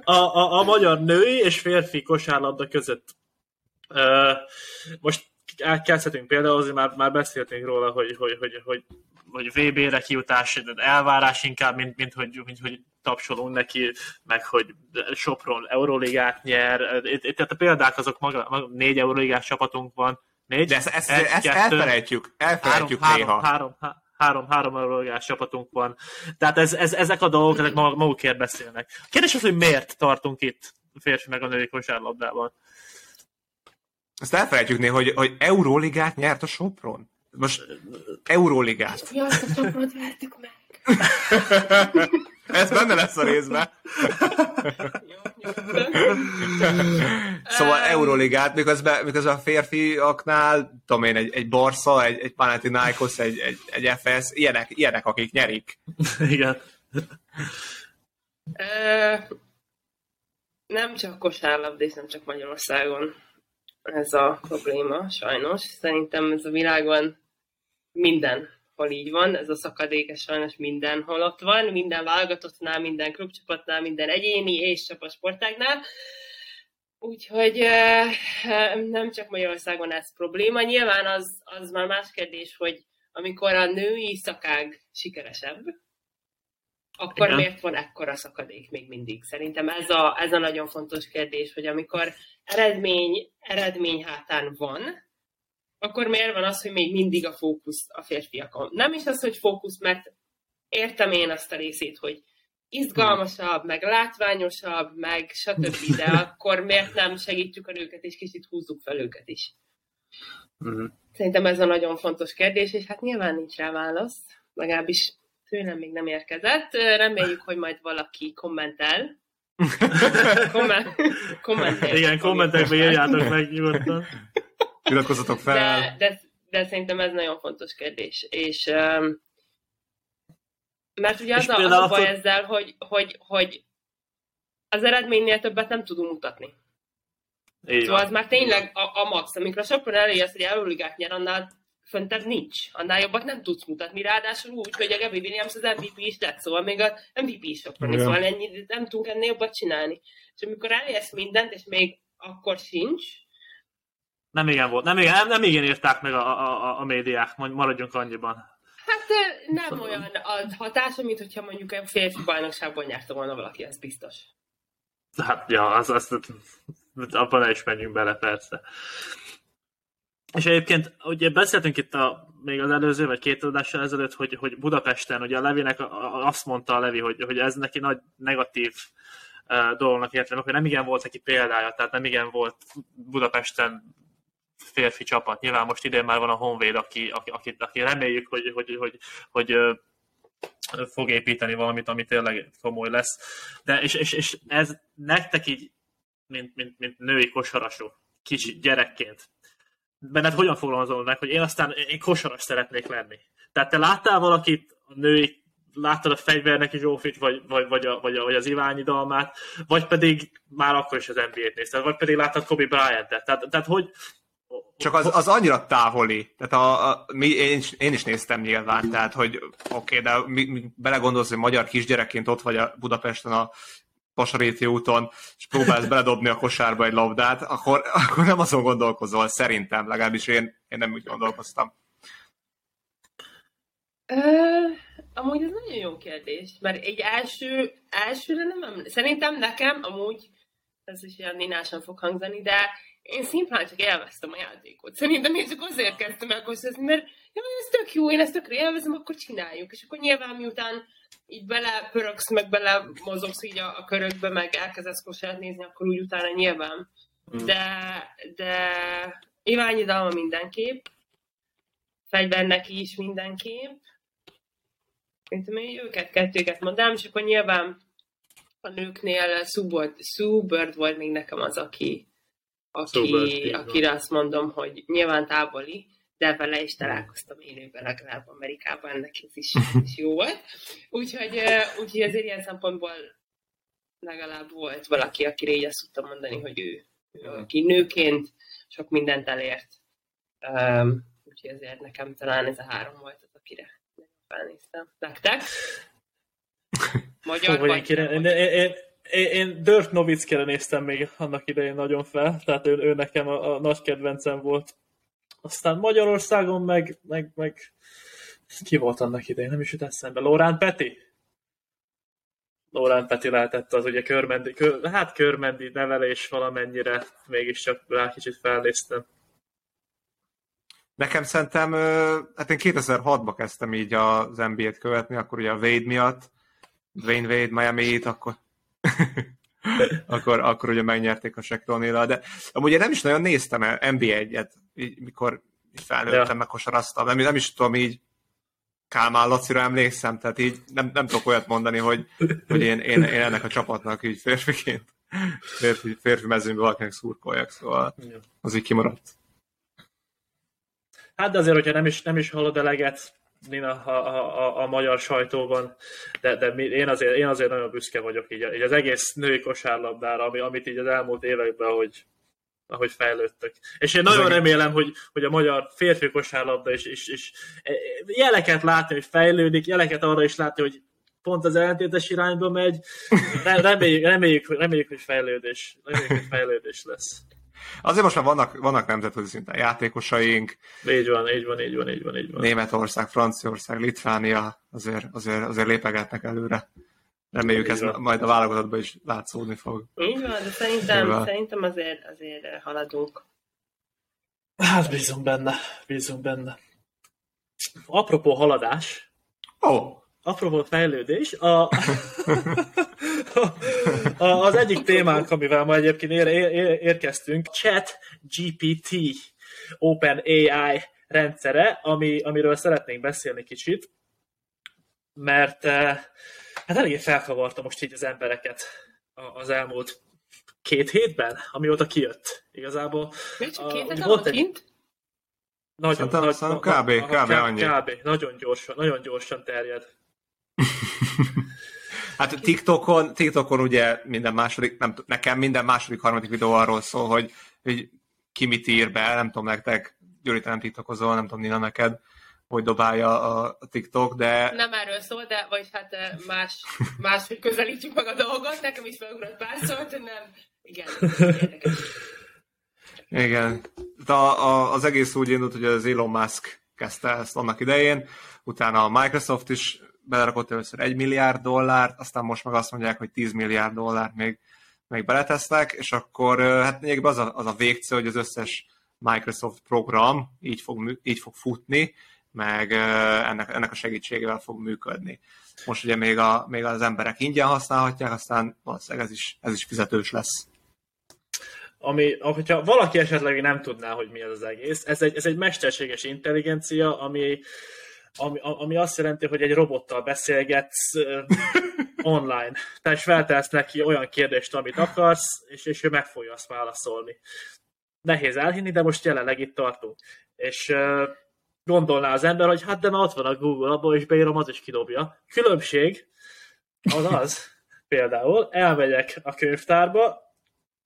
a, a, a magyar női és férfi kosárlabda között. Most elkezdhetünk például, azért már, már beszéltünk róla, hogy, hogy, hogy, hogy, hogy VB-re kijutás, elvárás inkább, mint, mint, hogy, mint hogy tapsolunk neki, meg hogy Sopron Euróligát nyer. Itt a példák azok maga, maga négy Euróligás csapatunk van. Négy? De ezt, ezt, Egy, ezt kettő, elfelejtjük, három, elfelejtjük három, néha. három, há- három, három eurógás csapatunk van. Tehát ez, ez, ezek a dolgok, ezek mag- magukért beszélnek. A kérdés az, hogy miért tartunk itt a férfi meg a női kosárlabdában. Ezt elfelejtjük néha, hogy, hogy Euróligát nyert a Sopron. Most Euróligát. Mi azt a csapat vertük meg? Ez benne lesz a részben. Szóval Em. Euróligát, miközben, miközben a férfiaknál, tudom én, egy, egy Barca, egy, egy Panathinaikos, egy, egy, egy FS, ilyenek, ilyenek, akik nyerik. Igen. Nem csak kosárlabda, és nem csak Magyarországon ez a probléma, sajnos. Szerintem ez a világon minden hol így van, ez a szakadék ez sajnos mindenhol ott van, minden válogatottnál, minden klubcsapatnál, minden egyéni és csapasportágnál. Úgyhogy nem csak Magyarországon ez probléma. Nyilván az, az már más kérdés, hogy amikor a női szakág sikeresebb, akkor Igen. miért van ekkora szakadék még mindig? Szerintem ez a, ez a nagyon fontos kérdés, hogy amikor eredmény, eredmény hátán van, akkor miért van az, hogy még mindig a fókusz a férfiakon? Nem is az, hogy fókusz, mert értem én azt a részét, hogy izgalmasabb, meg látványosabb, meg stb., de akkor miért nem segítjük a nőket, és kicsit húzzuk fel őket is? Uh-huh. Szerintem ez a nagyon fontos kérdés, és hát nyilván nincs rá válasz, legalábbis tőlem még nem érkezett. Reméljük, hogy majd valaki kommentel. Komment, kommentel. Igen, kommentekben írjátok meg nyugodtan. Iratkozzatok fel. De, de, de szerintem ez nagyon fontos kérdés. És um, mert ugye az, a, az a baj ezzel, hogy, hogy, hogy az eredménynél többet nem tudunk mutatni. Így szóval van. az már tényleg a, a max. Amikor a Sopron elérsz, hogy Euróligát nyer, annál föntebb nincs. Annál jobbat nem tudsz mutatni. Ráadásul úgy, hogy a Gabi Williams az MVP is lett, szóval még a MVP is Sopron, szóval ennyi, nem tudunk ennél jobbat csinálni. És amikor elérsz mindent, és még akkor sincs, nem igen volt. Nem igen, nem, nem igen írták meg a, a, a médiák, maradjunk annyiban. Hát nem szóval. olyan a hatása, mint hogyha mondjuk a férfi bajnokságban nyerte volna valaki, ez biztos. Hát, ja, az, az, abban ne is menjünk bele, persze. És egyébként, ugye beszéltünk itt a, még az előző, vagy két adással ezelőtt, hogy, hogy Budapesten, ugye a Levinek azt mondta a Levi, hogy, hogy ez neki nagy negatív uh, dolognak értve, hogy nem igen volt neki példája, tehát nem igen volt Budapesten férfi csapat. Nyilván most idén már van a Honvéd, aki, aki, aki, reméljük, hogy, hogy, hogy, hogy, hogy fog építeni valamit, ami tényleg komoly lesz. De és, és, és ez nektek így, mint, mint, mint női kosarasok, kicsi gyerekként, benned hogyan fogalmazol meg, hogy én aztán én kosaras szeretnék lenni? Tehát te láttál valakit a női láttad a fegyvernek Zsófit, vagy, vagy, vagy, a, vagy, a, vagy az Iványi dalmát, vagy pedig már akkor is az NBA-t nézted, vagy pedig láttad Kobe Bryant-et. Tehát, tehát hogy, csak az, az annyira távoli. Tehát a, a, mi, én, is, én is néztem nyilván, tehát hogy oké, okay, de mi, mi belegondolsz, hogy magyar kisgyerekként ott vagy a Budapesten a Pasaréti úton, és próbálsz beledobni a kosárba egy labdát, akkor, akkor nem azon gondolkozol, szerintem, legalábbis én, én nem úgy gondolkoztam. Uh, amúgy ez nagyon jó kérdés, mert egy első, elsőre nem emlékszem. Szerintem nekem amúgy, ez is ilyen ninásan fog hangzani, de én szimplán csak élveztem a játékot. Szerintem én csak azért kezdtem el koszozni, mert ja, ez tök jó, én ezt tökre élvezem, akkor csináljuk. És akkor nyilván miután így belepöröksz, meg bele mozogsz így a, a körökbe, meg elkezdesz kosát nézni, akkor úgy utána nyilván. Hmm. De, de Iványi Dalma mindenképp, fegyvernek is mindenképp. Szerintem én őket, kettőket mondám, és akkor nyilván a nőknél Sue Bird volt még nekem az, aki, aki, akire azt mondom, hogy nyilván távoli, de vele is találkoztam élőben, legalább Amerikában, ennek ez is, is jó volt. Úgyhogy, úgyhogy azért ilyen szempontból legalább volt valaki, akire így azt tudtam mondani, hogy ő, ő aki nőként sok mindent elért. Um, úgyhogy azért nekem talán ez a három volt az, akire felnéztem. Nektek? Magyar vagy? Én, én, én, én, én Dirk Nowitzkire néztem még annak idején nagyon fel, tehát ő, ő nekem a, a nagy kedvencem volt. Aztán Magyarországon meg, meg, meg ki volt annak idején, nem is jut eszembe. Lórán Peti? Lórán Peti lehetett az ugye körmendi, kör, hát körmendi nevelés valamennyire, mégiscsak rá kicsit felnéztem. Nekem szerintem, hát én 2006-ban kezdtem így az NBA-t követni, akkor ugye a Wade miatt, Dwayne Wade, miami akkor akkor, akkor ugye megnyerték a Sektonéla, de amúgy én nem is nagyon néztem el NBA egyet, így, mikor így felnőttem, ja. meg kosaraztam, nem, nem is tudom így Kálmán Lacira emlékszem, tehát így nem, nem tudok olyat mondani, hogy, hogy én, én, én ennek a csapatnak így férfiként férfi, férfi mezőnben valakinek szurkoljak, szóval az így kimaradt. Hát de azért, hogyha nem is, nem is hallod eleget Nina a, a, a, a magyar sajtóban, de, de mi, én, azért, én azért nagyon büszke vagyok így, így az egész női kosárlabdára, ami, amit így az elmúlt években, hogy ahogy fejlődtök. És én nagyon remélem, hogy, hogy a magyar férfi kosárlabda is, is, is eh, jeleket látni, hogy fejlődik, jeleket arra is látni, hogy pont az ellentétes irányba megy. Re- Reméljük, reméljük, hogy- reméljük, hogy fejlődés, reméljük, hogy fejlődés lesz. Azért most már vannak, vannak nemzetközi szinten játékosaink, Így van, így van, így van, így van, így van. Németország, Franciaország, Litvánia azért, azért, azért lépegetnek előre. Reméljük ez majd a válogatotban is látszódni fog. Így van, de szerintem, szerintem azért, azért haladunk. Hát bízunk benne, bízunk benne. Apropó haladás, Ó, oh, apropó fejlődés, a, az egyik témánk, amivel ma egyébként ér, ér, érkeztünk, Chat GPT Open AI rendszere, ami, amiről szeretnénk beszélni kicsit, mert eh, hát eléggé felkavarta most így az embereket a- az elmúlt két hétben, amióta kijött. Igazából A- két hete volt egy- kint? nagyon, Szerintem- nagy, szerintem na- kb. na- kb. annyi. kb. Nagyon gyorsan, nagyon gyorsan terjed. hát TikTokon, TikTokon ugye minden második, nem, nekem minden második, harmadik videó arról szól, hogy, hogy ki mit ír be, nem tudom nektek, Gyuri, te nem TikTokozol, nem tudom Nina neked, hogy dobálja a, TikTok, de Nem erről szól, de vagy hát eh, más, máshogy közelítjük meg a dolgot. Nekem is felugrott pár szót, hogy nem. Igen, érdekes. Igen. De a, a, az egész úgy indult, hogy az Elon Musk kezdte ezt annak idején, utána a Microsoft is belerakott először egy milliárd dollárt, aztán most meg azt mondják, hogy 10 milliárd dollárt még, még beletesznek, és akkor hát lényegében az a, az a végcél, hogy az összes Microsoft program így fog, így fog futni, meg ennek, ennek a segítségével fog működni. Most ugye még, a, még az emberek ingyen használhatják, aztán valószínűleg ez is, ez is fizetős lesz. ami, hogyha valaki esetleg nem tudná, hogy mi ez az egész, ez egy, ez egy mesterséges intelligencia, ami, ami, ami azt jelenti, hogy egy robottal beszélgetsz online. Tehát feltelsz neki olyan kérdést, amit akarsz, és, és ő meg fogja azt válaszolni. Nehéz elhinni, de most jelenleg itt tartunk. És gondolná az ember, hogy hát de már ott van a Google, abból is beírom, az is kidobja. Különbség az az, például elmegyek a könyvtárba,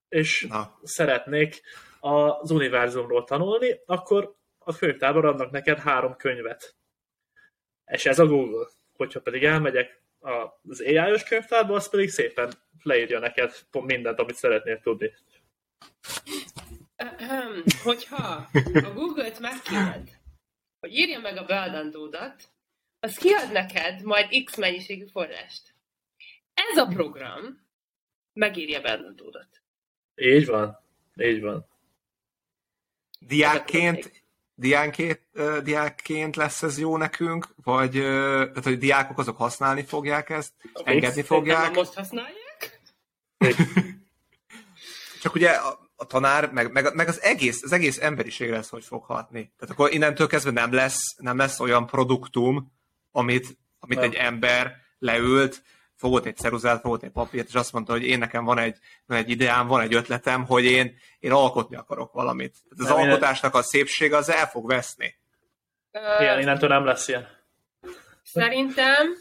és Na. szeretnék az univerzumról tanulni, akkor a könyvtárban adnak neked három könyvet. És ez a Google. Hogyha pedig elmegyek az AI-os könyvtárba, az pedig szépen leírja neked pont mindent, amit szeretnél tudni. Hogyha a Google-t megkéred, hogy írja meg a beadandódat, az kiad neked majd X mennyiségű forrást. Ez a program megírja beadandódat. Így van. Így van. Diákként, diákként, ö, diákként lesz ez jó nekünk, vagy tehát, hogy diákok azok használni fogják ezt, engedni Szerintem fogják, most használják? csak ugye a, a tanár, meg, meg, meg, az egész, az egész emberiségre ez hogy fog hatni. Tehát akkor innentől kezdve nem lesz, nem lesz olyan produktum, amit, amit Nem. egy ember leült, fogott egy ceruzát, fogott egy papírt, és azt mondta, hogy én nekem van egy, van egy ideám, van egy ötletem, hogy én, én alkotni akarok valamit. Tehát az Nem, alkotásnak a szépsége az el fog veszni. Ilyen, innentől nem lesz ilyen. Szerintem,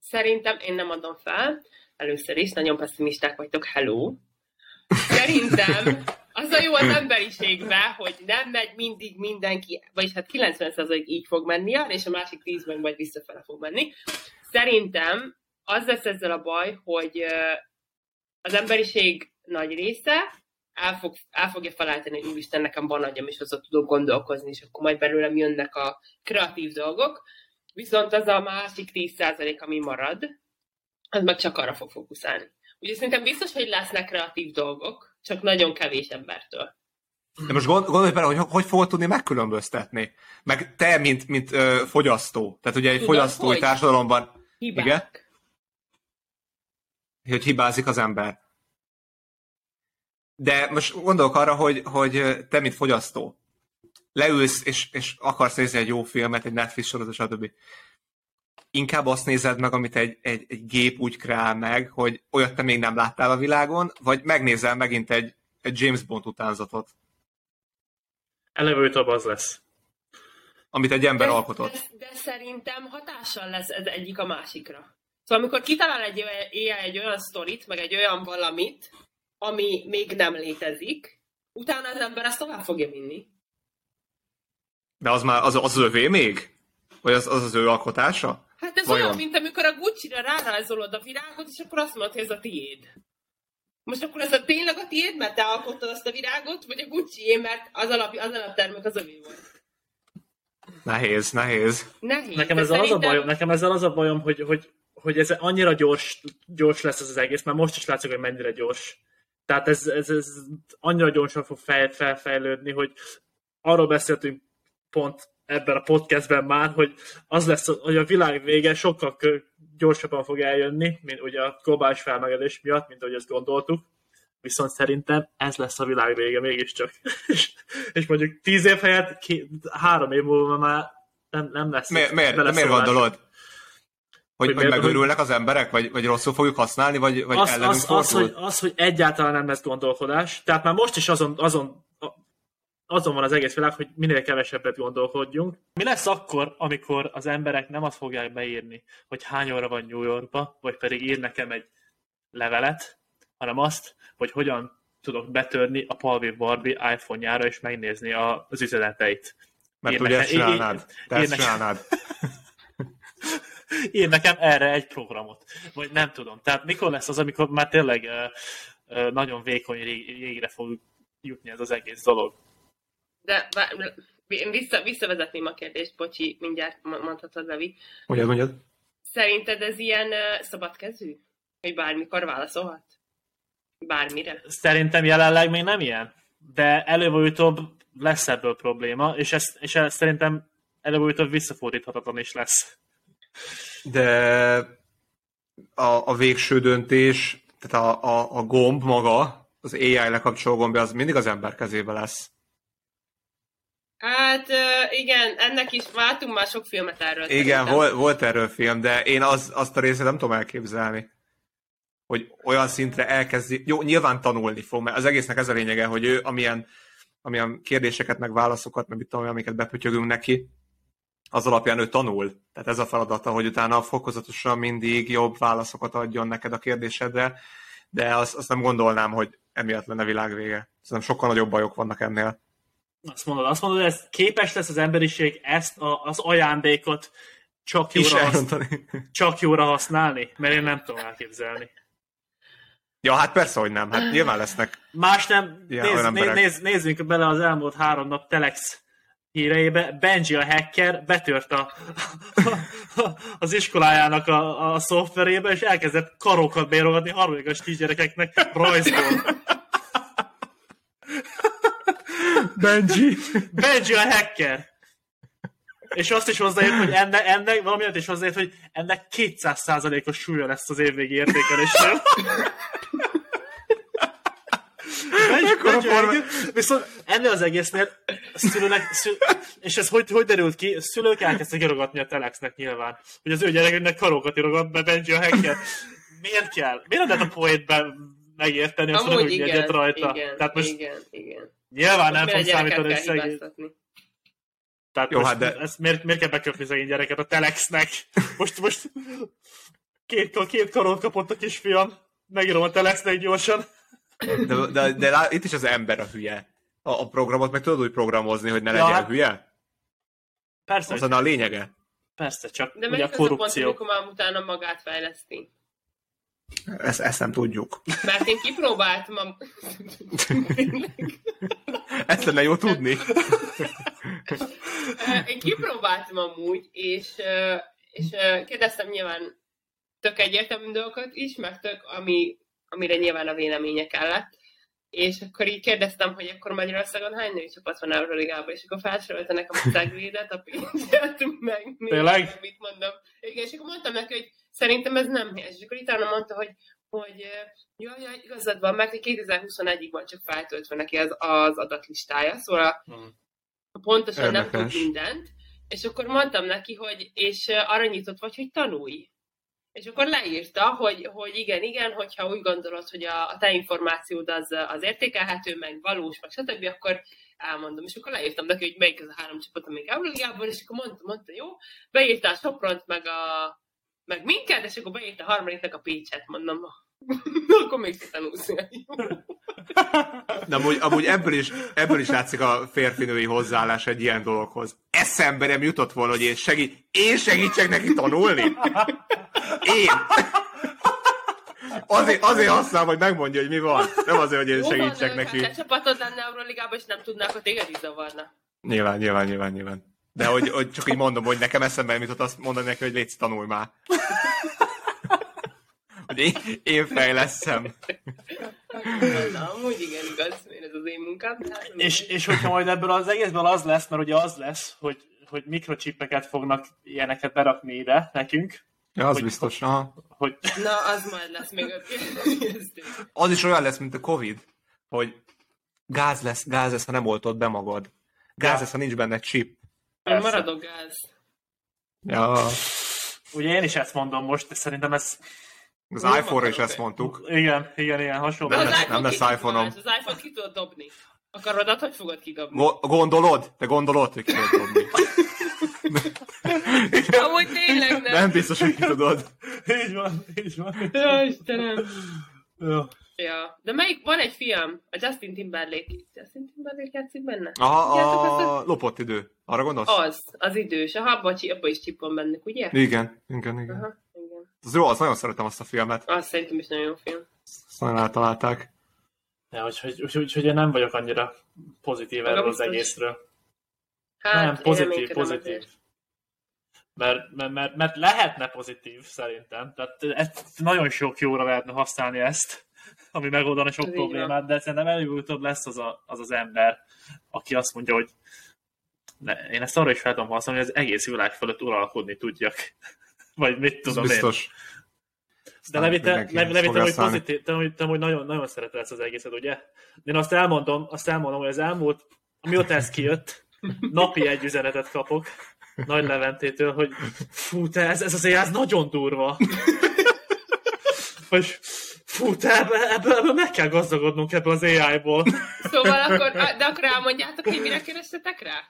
szerintem én nem adom fel. Először is, nagyon pessimisták vagytok, hello. Szerintem az a jó az emberiségben, hogy nem megy mindig mindenki, vagyis hát 90% így fog menni, és a másik 10 meg majd visszafele fog menni. Szerintem az lesz ezzel a baj, hogy az emberiség nagy része el, fog, el fogja felállítani, hogy úristen, nekem van agyam, és azzal tudok gondolkozni, és akkor majd belőlem jönnek a kreatív dolgok. Viszont az a másik 10% ami marad, az meg csak arra fog fókuszálni. Ugye szerintem biztos, hogy lesznek kreatív dolgok, csak nagyon kevés embertől. De most gond, gondolj bele, hogy hogy fogod tudni megkülönböztetni. Meg te, mint, mint ö, fogyasztó. Tehát ugye egy Tudod, fogyasztói hogy? társadalomban, Hibák. Igen? Hogy hibázik az ember. De most gondolok arra, hogy, hogy te, mint fogyasztó, leülsz, és, és akarsz nézni egy jó filmet, egy Netflix sorozat, stb. Inkább azt nézed meg, amit egy, egy, egy gép úgy kreál meg, hogy olyat te még nem láttál a világon, vagy megnézel megint egy, egy James Bond utánzatot, Eleve az lesz. amit egy ember de, alkotott. De, de szerintem hatással lesz ez egyik a másikra. Szóval amikor kitalál egy, olyan- AI egy olyan sztorit, meg egy olyan valamit, ami még nem létezik, Utána az ember ezt tovább fogja vinni. De az már az, az övé még? Vagy az az, az ő alkotása? Hát ez Vajon? olyan, mint amikor a Gucci-ra rárajzolod a virágot, és akkor azt mondod, hogy ez a tiéd. Most akkor ez a tényleg a tiéd, mert te alkottad azt a virágot, vagy a gucci mert az, alap, az alaptermék az övé volt. Nehéz, nehéz. Nehéz. Nekem ezzel, az a szerintem- bajom, nekem ezzel az a bajom, hogy, hogy, hogy ez annyira gyors, gyors lesz ez az egész, mert most is látszik, hogy mennyire gyors. Tehát ez, ez, ez annyira gyorsan fog fel, felfejlődni, hogy arról beszéltünk pont ebben a podcastben már, hogy az lesz, hogy a világ vége sokkal gyorsabban fog eljönni, mint ugye a globális felmelegedés miatt, mint ahogy ezt gondoltuk. Viszont szerintem ez lesz a világ vége mégiscsak. és, és mondjuk tíz év helyett ki, három év múlva már nem, nem lesz. Miért, miért, miért gondolod? Hogy, Hogy hogy megőrülnek az emberek, vagy, vagy rosszul fogjuk használni, vagy, vagy az, ellenünk az, az, hogy, az, hogy egyáltalán nem lesz gondolkodás. Tehát már most is azon, azon, azon van az egész világ, hogy minél kevesebbet gondolkodjunk. Mi lesz akkor, amikor az emberek nem azt fogják beírni, hogy hány óra van New Yorkba, vagy pedig ír nekem egy levelet, hanem azt, hogy hogyan tudok betörni a Palvi Barbie iPhone-jára és megnézni az üzeneteit. Mert Ír ugye ezt csinálnád. Te ezt csinálnád. ír nekem erre egy programot. Vagy nem tudom. Tehát mikor lesz az, amikor már tényleg nagyon vékony rég- régre fog jutni ez az egész dolog. De én vissza, visszavezetném a kérdést, bocsi, mindjárt mo- mondhatod, Levi. Mondjad, mondjad. Szerinted ez ilyen uh, szabadkezű? Hogy bármikor válaszolhat? Bármire? Szerintem jelenleg még nem ilyen, de előbb-utóbb lesz ebből probléma, és ez, és ez szerintem előbb-utóbb visszafordíthatatlan is lesz. De a, a végső döntés, tehát a, a, a gomb maga, az AI lekapcsoló gombja, az mindig az ember kezébe lesz. Hát igen, ennek is váltunk már sok filmet erről. Igen, szerintem. volt, erről film, de én az, azt a részét nem tudom elképzelni. Hogy olyan szintre elkezdi, jó, nyilván tanulni fog, mert az egésznek ez a lényege, hogy ő amilyen, amilyen kérdéseket, meg válaszokat, meg mit tudom, amiket bepütyögünk neki, az alapján ő tanul. Tehát ez a feladata, hogy utána fokozatosan mindig jobb válaszokat adjon neked a kérdésedre, de azt, azt nem gondolnám, hogy emiatt lenne világvége. Szerintem sokkal nagyobb bajok vannak ennél. Azt mondod, azt mondod, hogy ez képes lesz az emberiség ezt a, az ajándékot csak jóra, elrontani. csak jóra használni? Mert én nem tudom elképzelni. Ja, hát persze, hogy nem. Hát nyilván lesznek. Más nem, Ja, nézz, néz, nézzünk bele az elmúlt három nap Telex híreibe. Benji a hacker betört a, az iskolájának a, a szoftverébe, és elkezdett karokat bérogatni harmadikos kisgyerekeknek rajzból. Benji! Benji a hacker! És azt is hozzáért, hogy ennek, ennek valami is hozzáért, hogy ennek 200%-os súlya lesz az évvégi értékelésnél. Forma- hacker, Viszont ennél az egésznél szülőnek, szül, és ez hogy, hogy derült ki? Szülők elkezdtek írogatni a Telexnek nyilván, hogy az ő gyerekeknek karókat írogat be Benji a hacker. Miért kell? Miért nem lehet a poétbe megérteni, azt Amúgy mondjuk igen, egyet rajta? igen, Tehát most igen, igen. nyilván nem fog számítani, hogy szegény. Tehát Jó, most hát de- ezt miért, miért kell beköpni szegény gyereket a Telexnek? Most, most két, két karót kapott a kisfiam. Megírom a Telexnek gyorsan. De, de, de lá, itt is az ember a hülye. A, a programot meg tudod úgy programozni, hogy ne Ja, legyen hát- hülye? Persze, Az a lényege. persze, csak De ugye a korrupció. amikor már utána magát fejleszti? Ezt, ezt nem tudjuk. Mert én kipróbáltam a... Ezt lenne jó tudni. Én kipróbáltam amúgy, és, és kérdeztem nyilván tök egyértelmű dolgokat is, meg tök, ami, amire nyilván a véleménye kellett. És akkor így kérdeztem, hogy akkor Magyarországon hány női csapat van Euroligában, és akkor felsorolta nekem a Cegvédet, a Pénzet, meg Tényleg? mit mondom. Igen, és akkor mondtam neki, hogy szerintem ez nem helyes. És akkor utána mondta, hogy hogy jaj, jaj, igazad van, mert 2021-ig van csak feltöltve neki az, az adatlistája, szóval Hmm. pontosan nem tud Érdekes. mindent, és akkor mondtam neki, hogy és arra nyitott vagy, hogy tanulj. És akkor leírta, hogy, hogy igen, igen, hogyha úgy gondolod, hogy a, a te információd az, az értékelhető, meg valós, meg stb., akkor elmondom. És akkor leírtam neki, hogy melyik az a három csapat, amelyik Euróligában, és akkor mondta, mondta, jó, beírta a Sopront, meg a meg minket, és akkor beírta a harmadiknak a Pécset, mondom, Akkor még tanulsz. De amúgy, amúgy ebből, is, ebből is látszik a férfinői hozzáállás egy ilyen dologhoz. Eszembe nem jutott volna, hogy én, segít, én segítsek neki tanulni? Én! Azért, azért használom, hogy megmondja, hogy mi van. Nem azért, hogy én segítsek neki. Ha csapatod lenne Euroligában, és nem tudnák, hogy téged is zavarna. Nyilván, nyilván, nyilván, nyilván. De hogy, hogy csak így mondom, hogy nekem eszembe jutott azt mondani neki, hogy légy tanulj már. Hogy én, én fejleszem. Na, amúgy igen, igaz, én ez az én munkám. hát És, és hogyha majd ebből az egészből az lesz, mert ugye az lesz, hogy, hogy mikrocsipeket fognak ilyeneket berakni ide nekünk, Ja, az Hogy- biztos. Aha. hogy Na, az majd lesz még a. Az is olyan lesz, mint a Covid, hogy gáz lesz, gáz lesz, ha nem oltod be magad. Gáz Ja. lesz, ha nincs benne chip. Én Persze. maradok gáz. Ja, ugye én is ezt mondom most, és szerintem ez, az Nem iPhone-ra is ezt mondtuk. igen, igen, igen, hasonló. Nem Az lesz- iPhone nem lesz iPhone-om. Az iPhone ki tudod dobni. Akarod, azt hogy fogod kidobni? Go- gondolod? Te gondolod, hogy ki tudod dobni? Amúgy tényleg nem. Nem biztos, hogy ki tudod. így van, így van. Ja, Istenem. Jó. Ja. De melyik, van egy film, a Justin Timberlake. Justin Timberlake játszik benne? Aha, azt, a lopott idő. Arra gondolsz? Az, az idős. Aha, abba, abba is csip van bennük, ugye? Igen, igen, igen. Aha, igen. Az jó, az nagyon szeretem azt a filmet. Azt szerintem is nagyon jó film. Azt nagyon eltalálták. Ja, úgyhogy, úgyhogy, úgyhogy én nem vagyok annyira pozitív erről az egészről. Hát, nem, pozitív, pozitív. azért. Mert, mert, mert, mert lehetne pozitív, szerintem. Tehát ezt nagyon sok jóra lehetne használni ezt, ami megoldana sok Ez problémát, de szerintem előbb-utóbb lesz az, a, az az ember, aki azt mondja, hogy ne, én ezt arra is fel tudom használni, hogy az egész világ fölött uralkodni tudjak. Vagy mit Ez tudom én. biztos. De Aztán Levi, te, mindenki Levi, ezt Levi, te, fogja hogy pozitív, te, hogy- te, hogy nagyon, nagyon szereted ezt az egészet, ugye? De én azt elmondom, azt elmondom, hogy az elmúlt, amióta ez kijött, napi egy üzenetet kapok Nagy Leventétől, hogy fú, te, ez, ez azért ez nagyon durva. Hogy fú, te ebből, ebből, ebből meg kell gazdagodnunk ebből az AI-ból. Szóval akkor, de akkor elmondjátok, hogy mire keressetek rá?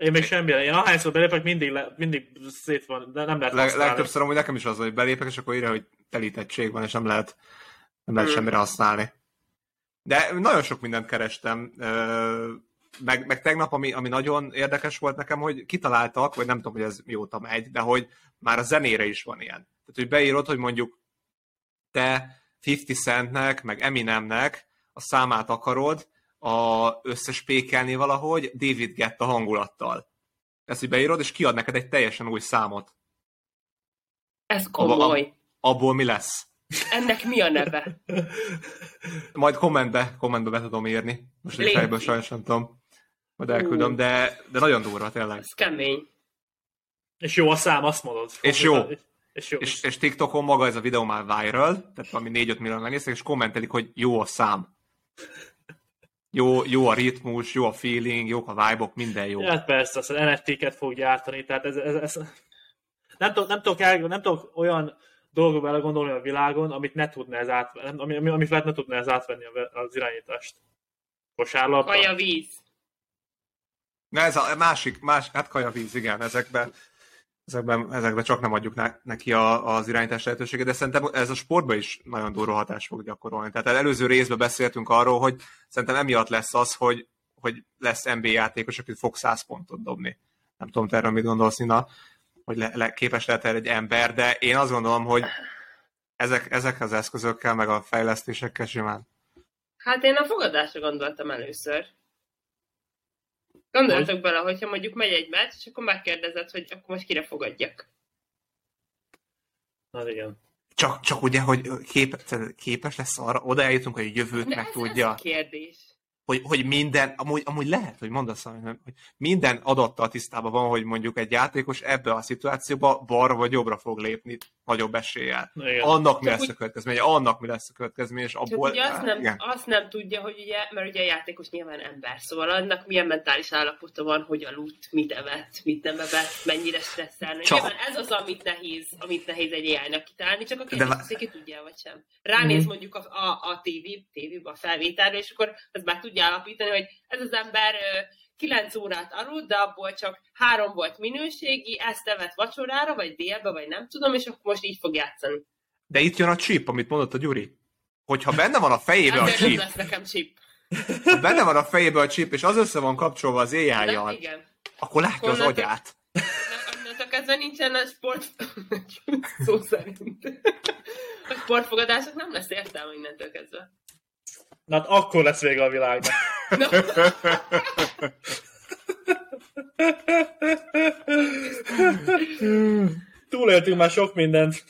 Én még semmire. Én ahányszor belépek, mindig, le, mindig szét van, de nem lehet Leg, legtöbbször amúgy nekem is az, hogy belépek, és akkor írja, hogy telítettség van, és nem lehet, nem lehet Hmm. semmire használni. De nagyon sok mindent kerestem, meg, meg tegnap, ami, ami nagyon érdekes volt nekem, hogy kitaláltak, vagy nem tudom, hogy ez mióta megy, de hogy már a zenére is van ilyen. Tehát, hogy beírod, hogy mondjuk te 50 Centnek, meg Eminemnek a számát akarod a összespékelni valahogy David Getta hangulattal. Ezt, hogy beírod, és kiad neked egy teljesen új számot. Ez komoly. Abból mi lesz? Ennek mi a neve? Majd kommentbe, kommentbe be tudom írni. Most egy fejből sajnos nem tudom. Majd elküldöm, de, de nagyon durva tényleg. Ez kemény. És jó a szám, azt mondod. És jó. És jó. És, és TikTokon maga ez a videó már viral, tehát valami 4-5 millió megnéztek, és kommentelik, hogy jó a szám. Jó, jó a ritmus, jó a feeling, jók a vibe minden jó. Hát persze, az NFT-ket fog gyártani, tehát ez, ez, ez... Nem, tudok, nem, tudok el, nem tudok olyan dolgokba belegondolni a világon, amit ne tudna ez átvenni, ami, ami, ami felett ne tudna ez átvenni az irányítást. Kosárlabda. Kaja víz. Na ez a másik, más, hát kajavíz, igen, ezekben, ezekben, ezekben csak nem adjuk ne, neki a, az irányítás lehetőséget, de szerintem ez a sportban is nagyon durva hatást fog gyakorolni. Tehát előző részben beszéltünk arról, hogy szerintem emiatt lesz az, hogy, hogy lesz NBA játékos, aki fog 100 pontot dobni. Nem tudom, te erről mit gondolsz, Nina, hogy le, le, képes lehet erre egy ember, de én azt gondolom, hogy ezek, ezek az eszközökkel, meg a fejlesztésekkel simán. Hát én a fogadásra gondoltam először. Gondoljatok bele, hogyha mondjuk megy egy meccs, és akkor megkérdezed, hogy akkor most kire fogadjak. Na igen. Csak, csak ugye, hogy képes, képes lesz arra, oda eljutunk, hogy a jövőt De meg ez, tudja. ez a kérdés. Hogy, hogy minden, amúgy, amúgy lehet, hogy mondasz, hogy minden adattal tisztában van, hogy mondjuk egy játékos ebbe a szituációba balra vagy jobbra fog lépni nagyobb eséllyel. Igen. Annak mi Csak lesz úgy- a következménye, annak mi lesz a következménye, és abból... ugye azt nem, igen. azt nem tudja, hogy ugye, mert ugye a játékos nyilván ember, szóval annak milyen mentális állapota van, hogy aludt, mit evett, mit nem evett, mennyire stresszelne. Csak- Nyilván ez az, amit nehéz, amit nehéz egy AI-nak kitalálni, csak a De kérdés, az, hogy ki tudja, vagy sem. Ránéz Mhm. mondjuk a, a, a TV, tévébe, a felvételre, és akkor ez meg tudja állapítani, hogy ez az ember ö, 9 órát aludt, de abból csak három volt minőségi, ezt evett vacsorára, vagy délbe, vagy nem tudom, és akkor most így fog játszani. De itt jön a chip, amit mondott a Gyuri. Hogyha benne van a fejébe a chip, lesz nekem chip. ha benne van a fejébe a chip, és az össze van kapcsolva az ai akkor látja az Onnantól- agyát. Onnantól kezdve nincsen a sport... Szó szerint. A sportfogadások nem lesz értelme innentől kezdve. Na hát akkor lesz vége a világnak. Na, Túléltünk már sok mindent.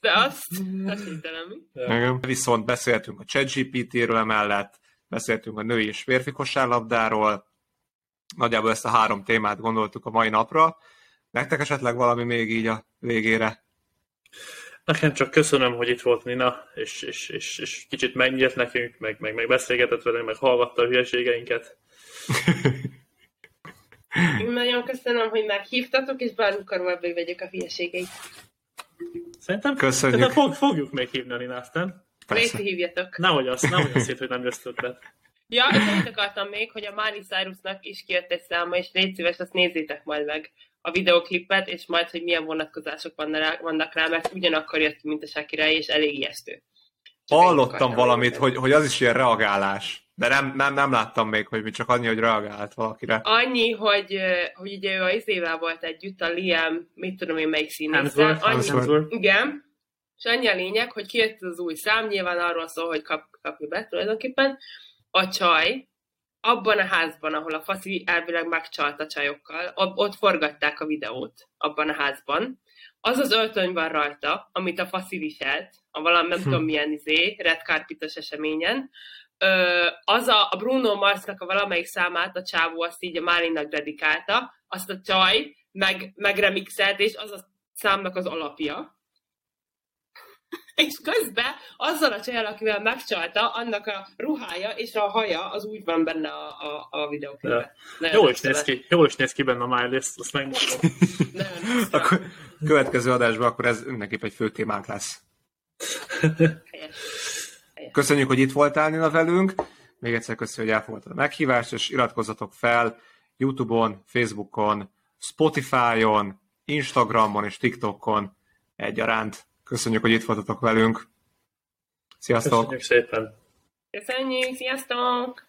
de azt, esélytelen mi? Igen. Viszont beszéltünk a ChatGPT-ről emellett, beszéltünk a női és férfi kosárlabdáról, nagyjából ezt a három témát gondoltuk a mai napra. Nektek esetleg valami még így a végére? Nekem csak köszönöm, hogy itt volt Nina, és, és, és, és kicsit megnyílt nekünk, meg, meg, meg beszélgetett velünk, meg hallgatta a hülyeségeinket. Nagyon köszönöm, hogy meghívtatok, és bármikor ebből vegyek a hülyeségeit. Szerintem, Köszönjük. szerintem fog, fogjuk még hívni a Ninát, nem? Persze. Réci hívjatok. Nehogy azt, nehogy azt hitt, hogy nem jössz többet. Ja, és annyit akartam még, hogy a Miley Cyrusnak is kijött egy száma, és légy szíves, azt nézzétek majd meg a videoklipet, és majd, hogy milyen vonatkozások vannak rá, mert ugyanakkor jött ki, mint a Shakira, és elég ijesztő. Csak Hallottam valamit, hogy, hogy az is ilyen reagálás. De nem, nem, nem láttam még, hogy mi csak annyi, hogy reagált valakire. Annyi, hogy, hogy ugye ő a izével volt együtt, a Liam, mit tudom én melyik színésszel. Annyi. Igen. És annyi a lényeg, hogy kijött az új szám, nyilván arról szól, hogy kap, kapja be tulajdonképpen. A csaj abban a házban, ahol a faszi elvileg megcsalt a csajokkal, ott, forgatták a videót abban a házban. Az az öltöny van rajta, amit a faszi viselt, a valami nem tudom milyen izé, red carpetos eseményen. Ö, az a, a Bruno Marsnak a valamelyik számát a csávó azt így a Málinnak dedikálta, azt a csaj meg, megremixelt, és az a számnak az alapja. És közben azzal a csajjal, akivel megcsalta, annak a ruhája és a haja az úgy van benne a, a, a videóklipben. Jól is néz ki, jól is néz ki benne a Miley, ezt azt megmondom. Akkor következő adásban akkor ez mindenképp egy fő témánk lesz. Köszönjük, hogy itt voltál Nina velünk. Még egyszer köszönjük, hogy elfogadtad a meghívást, és iratkozzatok fel YouTube-on, Facebookon, Spotify-on, Instagramon és TikTokon egyaránt. Köszönjük, hogy itt voltatok velünk. Sziasztok! Köszönjük szépen. Köszönjük, sziasztok!